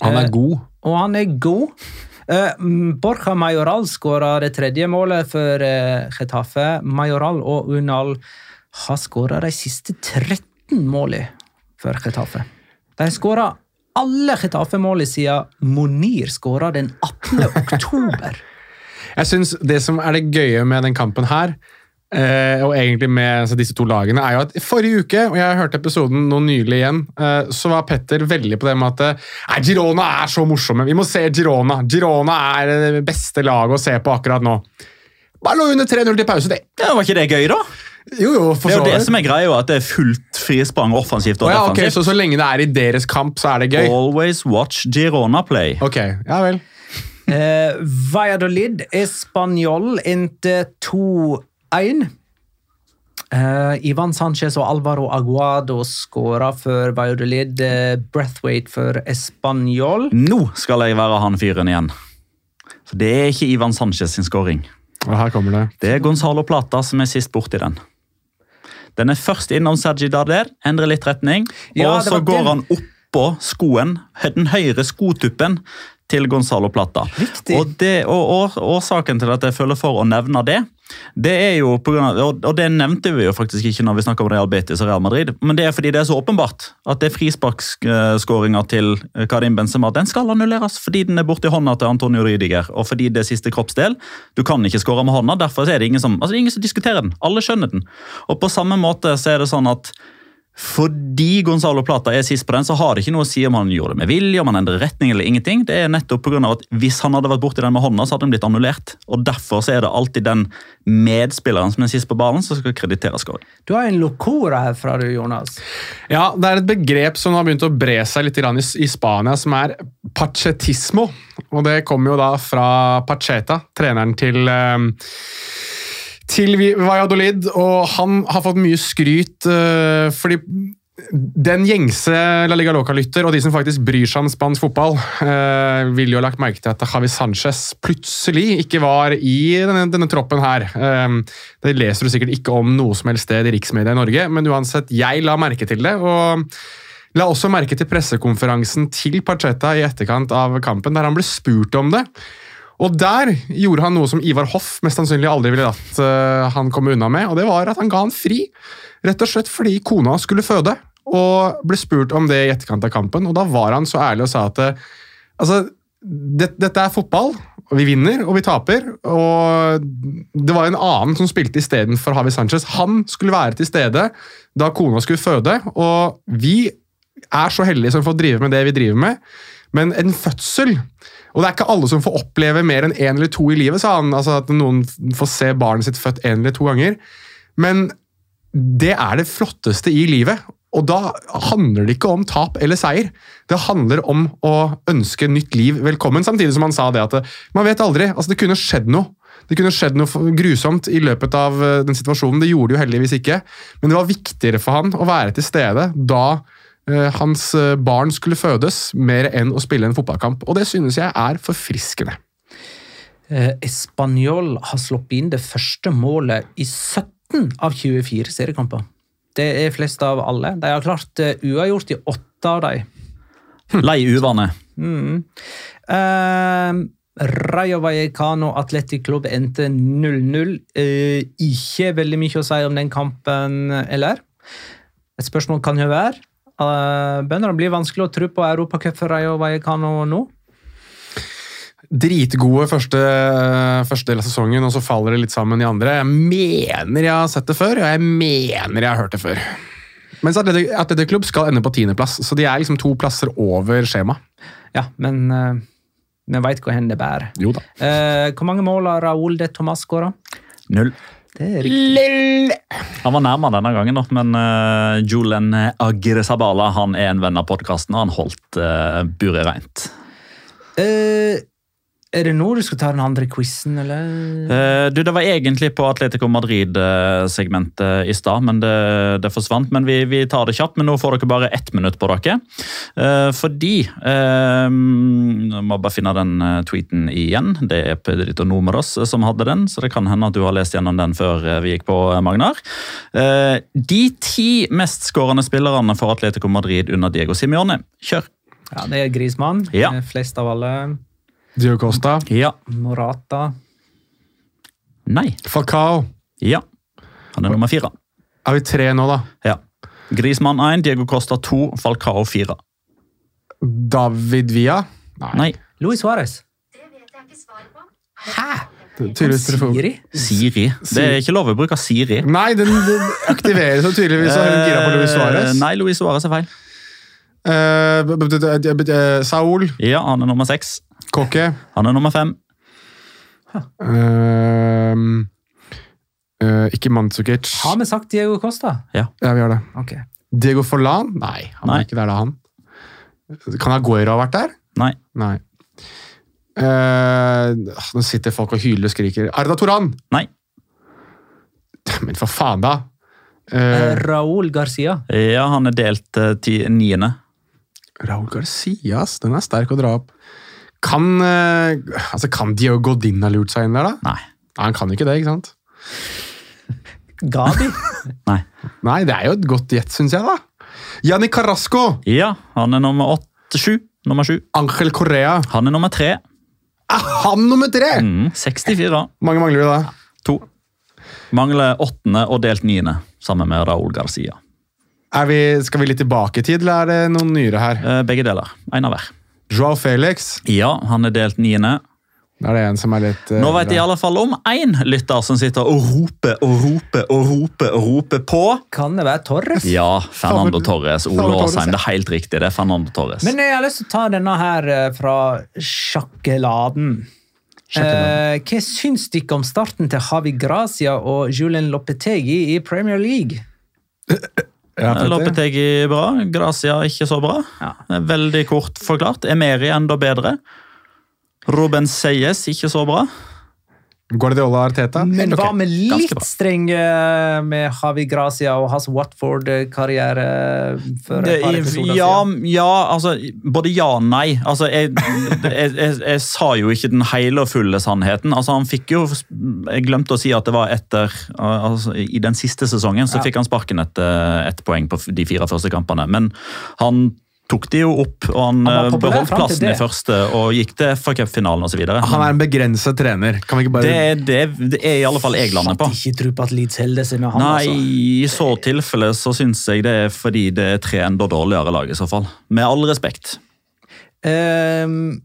Han er Eh, god. Og han er god. Eh, mm, Borja Majoral skåra det tredje målet for Getafe. Majoral og Unal har skåra de siste 13 målene for Getafe. De skåra alle Getafe-målene siden Monir skåra den 18. oktober. [LAUGHS] Jeg synes Det som er det gøye med den kampen her, eh, og egentlig med altså, disse to lagene, er jo at forrige uke, og jeg hørte episoden nå nylig igjen, eh, så var Petter veldig på det med at eh, Girona er så morsomme. Vi må se Girona. Girona er det beste laget å se på akkurat nå. Bare lå under 3-0 til pause, det. Ja, Var ikke det gøy, da? Jo, jo, for Det er jo det som er greia, at det er fullt frisprang offensivt og oh, ja, okay, defensivt. så så lenge det er i deres kamp, så er det gøy? Always watch Girona play. Ok, ja vel. Eh, Valladolid Español inntil 2-1. Eh, Ivan Sanchez og Alvaro Aguado skåra for Valladolid. Eh, Breathwaite for Español. Nå skal jeg være han fyren igjen. For det er ikke Ivan Sanchez sin skåring. Og her kommer det. Det er Gonzalo Plata som er sist borti den. Den er først innom Saji Darder, endrer litt retning, Ja, og så går den. han oppå skoen, den høyre skotuppen, til Gonzalo Plata. Riktig. Og, det, og, og Årsaken til at jeg føler for å nevne det, det er jo på grunn av, og, det nevnte vi jo faktisk ikke når vi snakka om Real Betis og Real Madrid, men det er fordi det er så åpenbart at det frisparkskåringa til Karim Benzema den skal annulleres fordi den er borti hånda til Antonio Rydiger, og fordi det er siste kroppsdel. Du kan ikke skåre med hånda, derfor er det ingen som, altså er ingen som diskuterer den. Alle skjønner den. Og på samme måte så er det sånn at fordi Gonzalo Plata er sist på den, så har det ikke noe å si om han gjorde det med vilje, om han endrer retning eller ingenting. Det er nettopp på grunn av at Hvis han hadde vært borti den med hånda, så hadde den blitt annullert. Og Derfor så er det alltid den medspilleren som er sist på ballen, som skal kreditere scoring. Du har en locora herfra, du, Jonas. Ja, Det er et begrep som har begynt å bre seg litt i, i Spania, som er pachetismo. Og Det kommer jo da fra Pacheta, treneren til eh, til Valladolid, og han har fått mye skryt eh, fordi den gjengse La Liga Loca-lytter og de som faktisk bryr seg om spansk fotball, eh, vil jo ha lagt merke til at Javi Sanchez plutselig ikke var i denne, denne troppen her. Eh, det leser du sikkert ikke om noe som helst sted i riksmedia i Norge, men uansett, jeg la merke til det. og La også merke til pressekonferansen til Pacheta i etterkant av kampen, der han ble spurt om det. Og der gjorde han noe som Ivar Hoff mest sannsynlig aldri ville latt uh, han komme unna med, og det var at han ga han fri. Rett og slett fordi kona skulle føde, og ble spurt om det i etterkant av kampen. Og da var han så ærlig og sa at eh, altså, det, dette er fotball, og vi vinner og vi taper. Og det var en annen som spilte istedenfor Havi Sanchez. Han skulle være til stede da kona skulle føde, og vi er så heldige som får drive med det vi driver med. Men en fødsel Og det er ikke alle som får oppleve mer enn én eller to i livet, sa han. Altså at noen får se barnet sitt født én eller to ganger. Men det er det flotteste i livet. Og da handler det ikke om tap eller seier. Det handler om å ønske nytt liv velkommen. Samtidig som han sa det at man vet aldri. altså Det kunne skjedd noe. Det kunne skjedd noe grusomt i løpet av eh, den situasjonen. Det gjorde det jo heldigvis ikke. Men det var viktigere for han å være til stede da hans eh, barn skulle fødes, mer enn å spille en fotballkamp. Og det synes jeg er forfriskende. Eh, Español har sluppet inn det første målet i 17 av 24 seriekamper. Det er flest av alle. De har klart eh, uavgjort i åtte av dem. Lei uvane. Mm. Eh, Rayo Vallecano Athletic Club endte 0-0. Eh, ikke veldig mye å si om den kampen, eller? Et spørsmål kan jo være. Uh, å blir vanskelig å tro på Europacup for Rayo Vallecano nå. Dritgode første, første del av sesongen, og så faller det litt sammen i andre. Jeg mener jeg har sett det før, og jeg mener jeg har hørt det før. Mens Atletic, Klubb skal ende på tiendeplass, så de er liksom to plasser over skjema. Ja, men uh, vi veit hvor hen det bærer. Jo da. Uh, hvor mange mål har Raúl de Tomas skåra? Null. Det er riktig. Han var nærmere denne gangen, men uh, Julen Agresabala han er en venn av podkasten, og han holdt uh, buret reint. Eh, er det nå du skal ta den andre quizen, eller? Eh, du, Det var egentlig på Atletico Madrid-segmentet i stad, men det, det forsvant. Men vi, vi tar det kjapt, men nå får dere bare ett minutt på dere. Eh, fordi eh, må bare finne den eh, tweeten igjen. Det er Pedrito Numeros eh, som hadde den, så det kan hende at du har lest gjennom den før eh, vi gikk på, eh, Magnar. Eh, de ti mest skårende spillerne for Atletico Madrid under Diego Simione. Kjør! Ja, Det er Grismann. Ja. Eh, Flest av alle. Dio Costa. Ja. Morata. Nei. Falcao. Ja. Han er nummer fire. Er vi tre nå, da? Ja. Grismann 1, Diego Costa 2, Falcao 4. David Villa? Nei. Luis Suárez. Tydeligvis telefon. Siri? Siri. Det er ikke lov å bruke Siri. Nei, den, den aktiveres jo tydeligvis av gira på Luis Suárez. Eh, Nei, Luis Suárez er feil. Eh, eh, Saul. Ja, han er nummer seks. Kokke. Han er nummer fem. Uh, uh, ikke Mandzukic. Har vi sagt Diego Costa? Ja, vi har det. Okay. Diego Forlan? Nei, han Nei. er ikke der da, han. Kan Aguero ha vært der? Nei. Nei. Uh, nå sitter folk og hyler og skriker. Arda Toran! Nei. Men for faen, da! Eh, Uh, Raúl Garcia. Ja, han er delt uh, ti, niende. Raúl Garcia. Den er sterk å dra opp. Kan, eh, altså, kan Diego Godin ha lurt seg inn der, da? Nei. Nei, Han kan ikke det, ikke sant? [LAUGHS] Gabi. [LAUGHS] Nei. Nei, det er jo et godt gjett, syns jeg, da. Janni Carrasco! Ja, han er nummer åtte, sju. Nummer sju. Angel Correa. Han er nummer tre. Er han nummer tre?! Mm, 64. da. Mange mangler vi da? To. Mangler åttende og delt niende, sammen med Raúl Garcia. Er vi, skal vi litt tilbake i tid, eller er det noen nyere her? Eh, Begge deler. Én av hver. Joao Felix. Ja, han er delt niende. Er det en som er litt uh, Nå vet jeg i alle fall om én lytter som sitter og roper og roper og roper og roper på. Kan det være Torres? Ja, Fernando Torres. Ole Aasheim. Det er helt riktig. Det er Fernando Torres. Men jeg har lyst til å ta denne her eh, fra sjakkeladen. Eh, hva syns dere om starten til Havi Gracia og Julian Lopetegi i Premier League? [LAUGHS] Ja, Petter. Lopetegi bra, Gracia ikke så bra. Ja. Er Veldig kort forklart. Emeri enda bedre. Ruben Seyes ikke så bra. Guardiola Arteta. Men hva okay. med litt streng med Havi Gracia og hans Watford-karriere ja, ja, altså Både ja og nei. Altså, jeg, jeg, jeg, jeg sa jo ikke den hele og fulle sannheten. Altså, han fikk jo Jeg glemte å si at det var etter altså, I den siste sesongen så Ja. fikk han sparken etter ett poeng på de fire første kampene. Men han tok de jo opp, og han, Han eh, beholdt plassen i første og gikk til FA-cupfinalen osv. Han er en begrenset trener. Kan vi ikke bare Det, det, det er i alle fall jeg lander på. Hadde ikke tro på at Leeds holder seg med han. Nei, altså. i så tilfelle så syns jeg det er fordi det er tre enda dårligere lag, i så fall. Med all respekt. Ehm,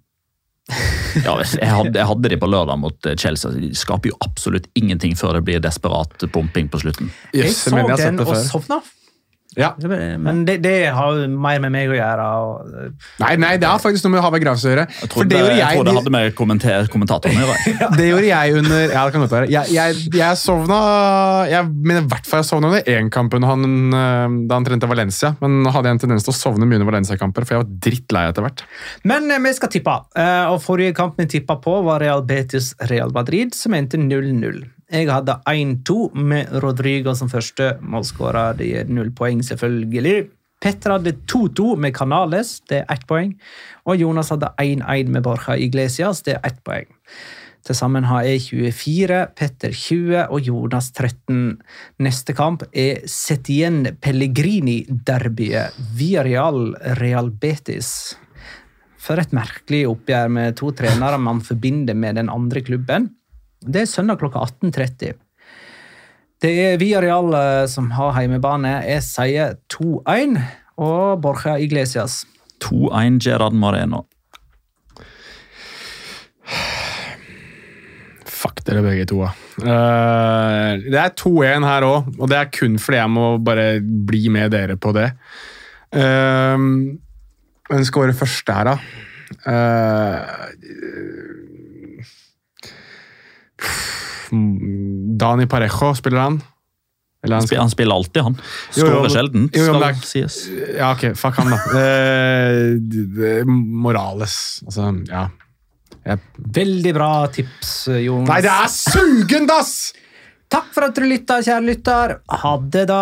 [LAUGHS] Ja, jeg, hadde, jeg hadde de på lørdag mot eh, Chelsea. De skaper jo absolutt ingenting før det blir desperat pumping på slutten. jeg så jeg den og sovna. Ja. Men det, det har mer med meg å gjøre. Og, Nei, nei, det har faktisk noe med Havet Gravs å gjøre. Jeg For trodde, det jeg, jeg, trodde det hadde med kommenter, kommentatoren å gjøre. [LAUGHS] det gjorde jeg under Ja, det kan godt være. Jeg, jeg, jeg sovna Jeg mener i hvert fall jeg sovna under én kamp øh, da han trente Valencia. Men hadde jeg en tendens til å sovne mye under Valencia-kamper, for jeg var drittlei etter hvert. Men eh, vi skal tippe. Eh, og Forrige kamp vi tippa på, var Real Betis Real Madrid, som endte 0-0. Jeg hadde 1-2 med Rodrigo som første målskårer. Det gir null poeng, selvfølgelig. Petter hadde 2-2 med Canales, det er ett poeng. Og Jonas hadde 1-1 med Borja Iglesias, det er ett poeng. Til sammen har jeg 24, Petter 20 og Jonas 13. Neste kamp er Setien Pellegrini-derbyet. Villarreal Real Betis. For et merkelig oppgjør med to trenere man forbinder med den andre klubben. Det er søndag klokka 18.30. Det er Villarreal eh, som har heimebane. Jeg sier 2-1 og Borja Iglesias. 2-1 Gerard Moreno. Fuck dere begge to, da. Eh, det er 2-1 her òg, og det er kun fordi jeg må bare bli med dere på det. Uh, Hvem skal være første her, da? Eh, Dani Parejo, spiller han? Eller Han spiller, han spiller alltid, han. Skårer sjelden, skal det sies. Ja, ok, fuck han, da. [LAUGHS] Eh, Morales. Altså, ja. Yep. Veldig bra tips, Jonas. Nei, det er sugende, ass! Takk for at du lytta, kjære lytter. Ha det, da.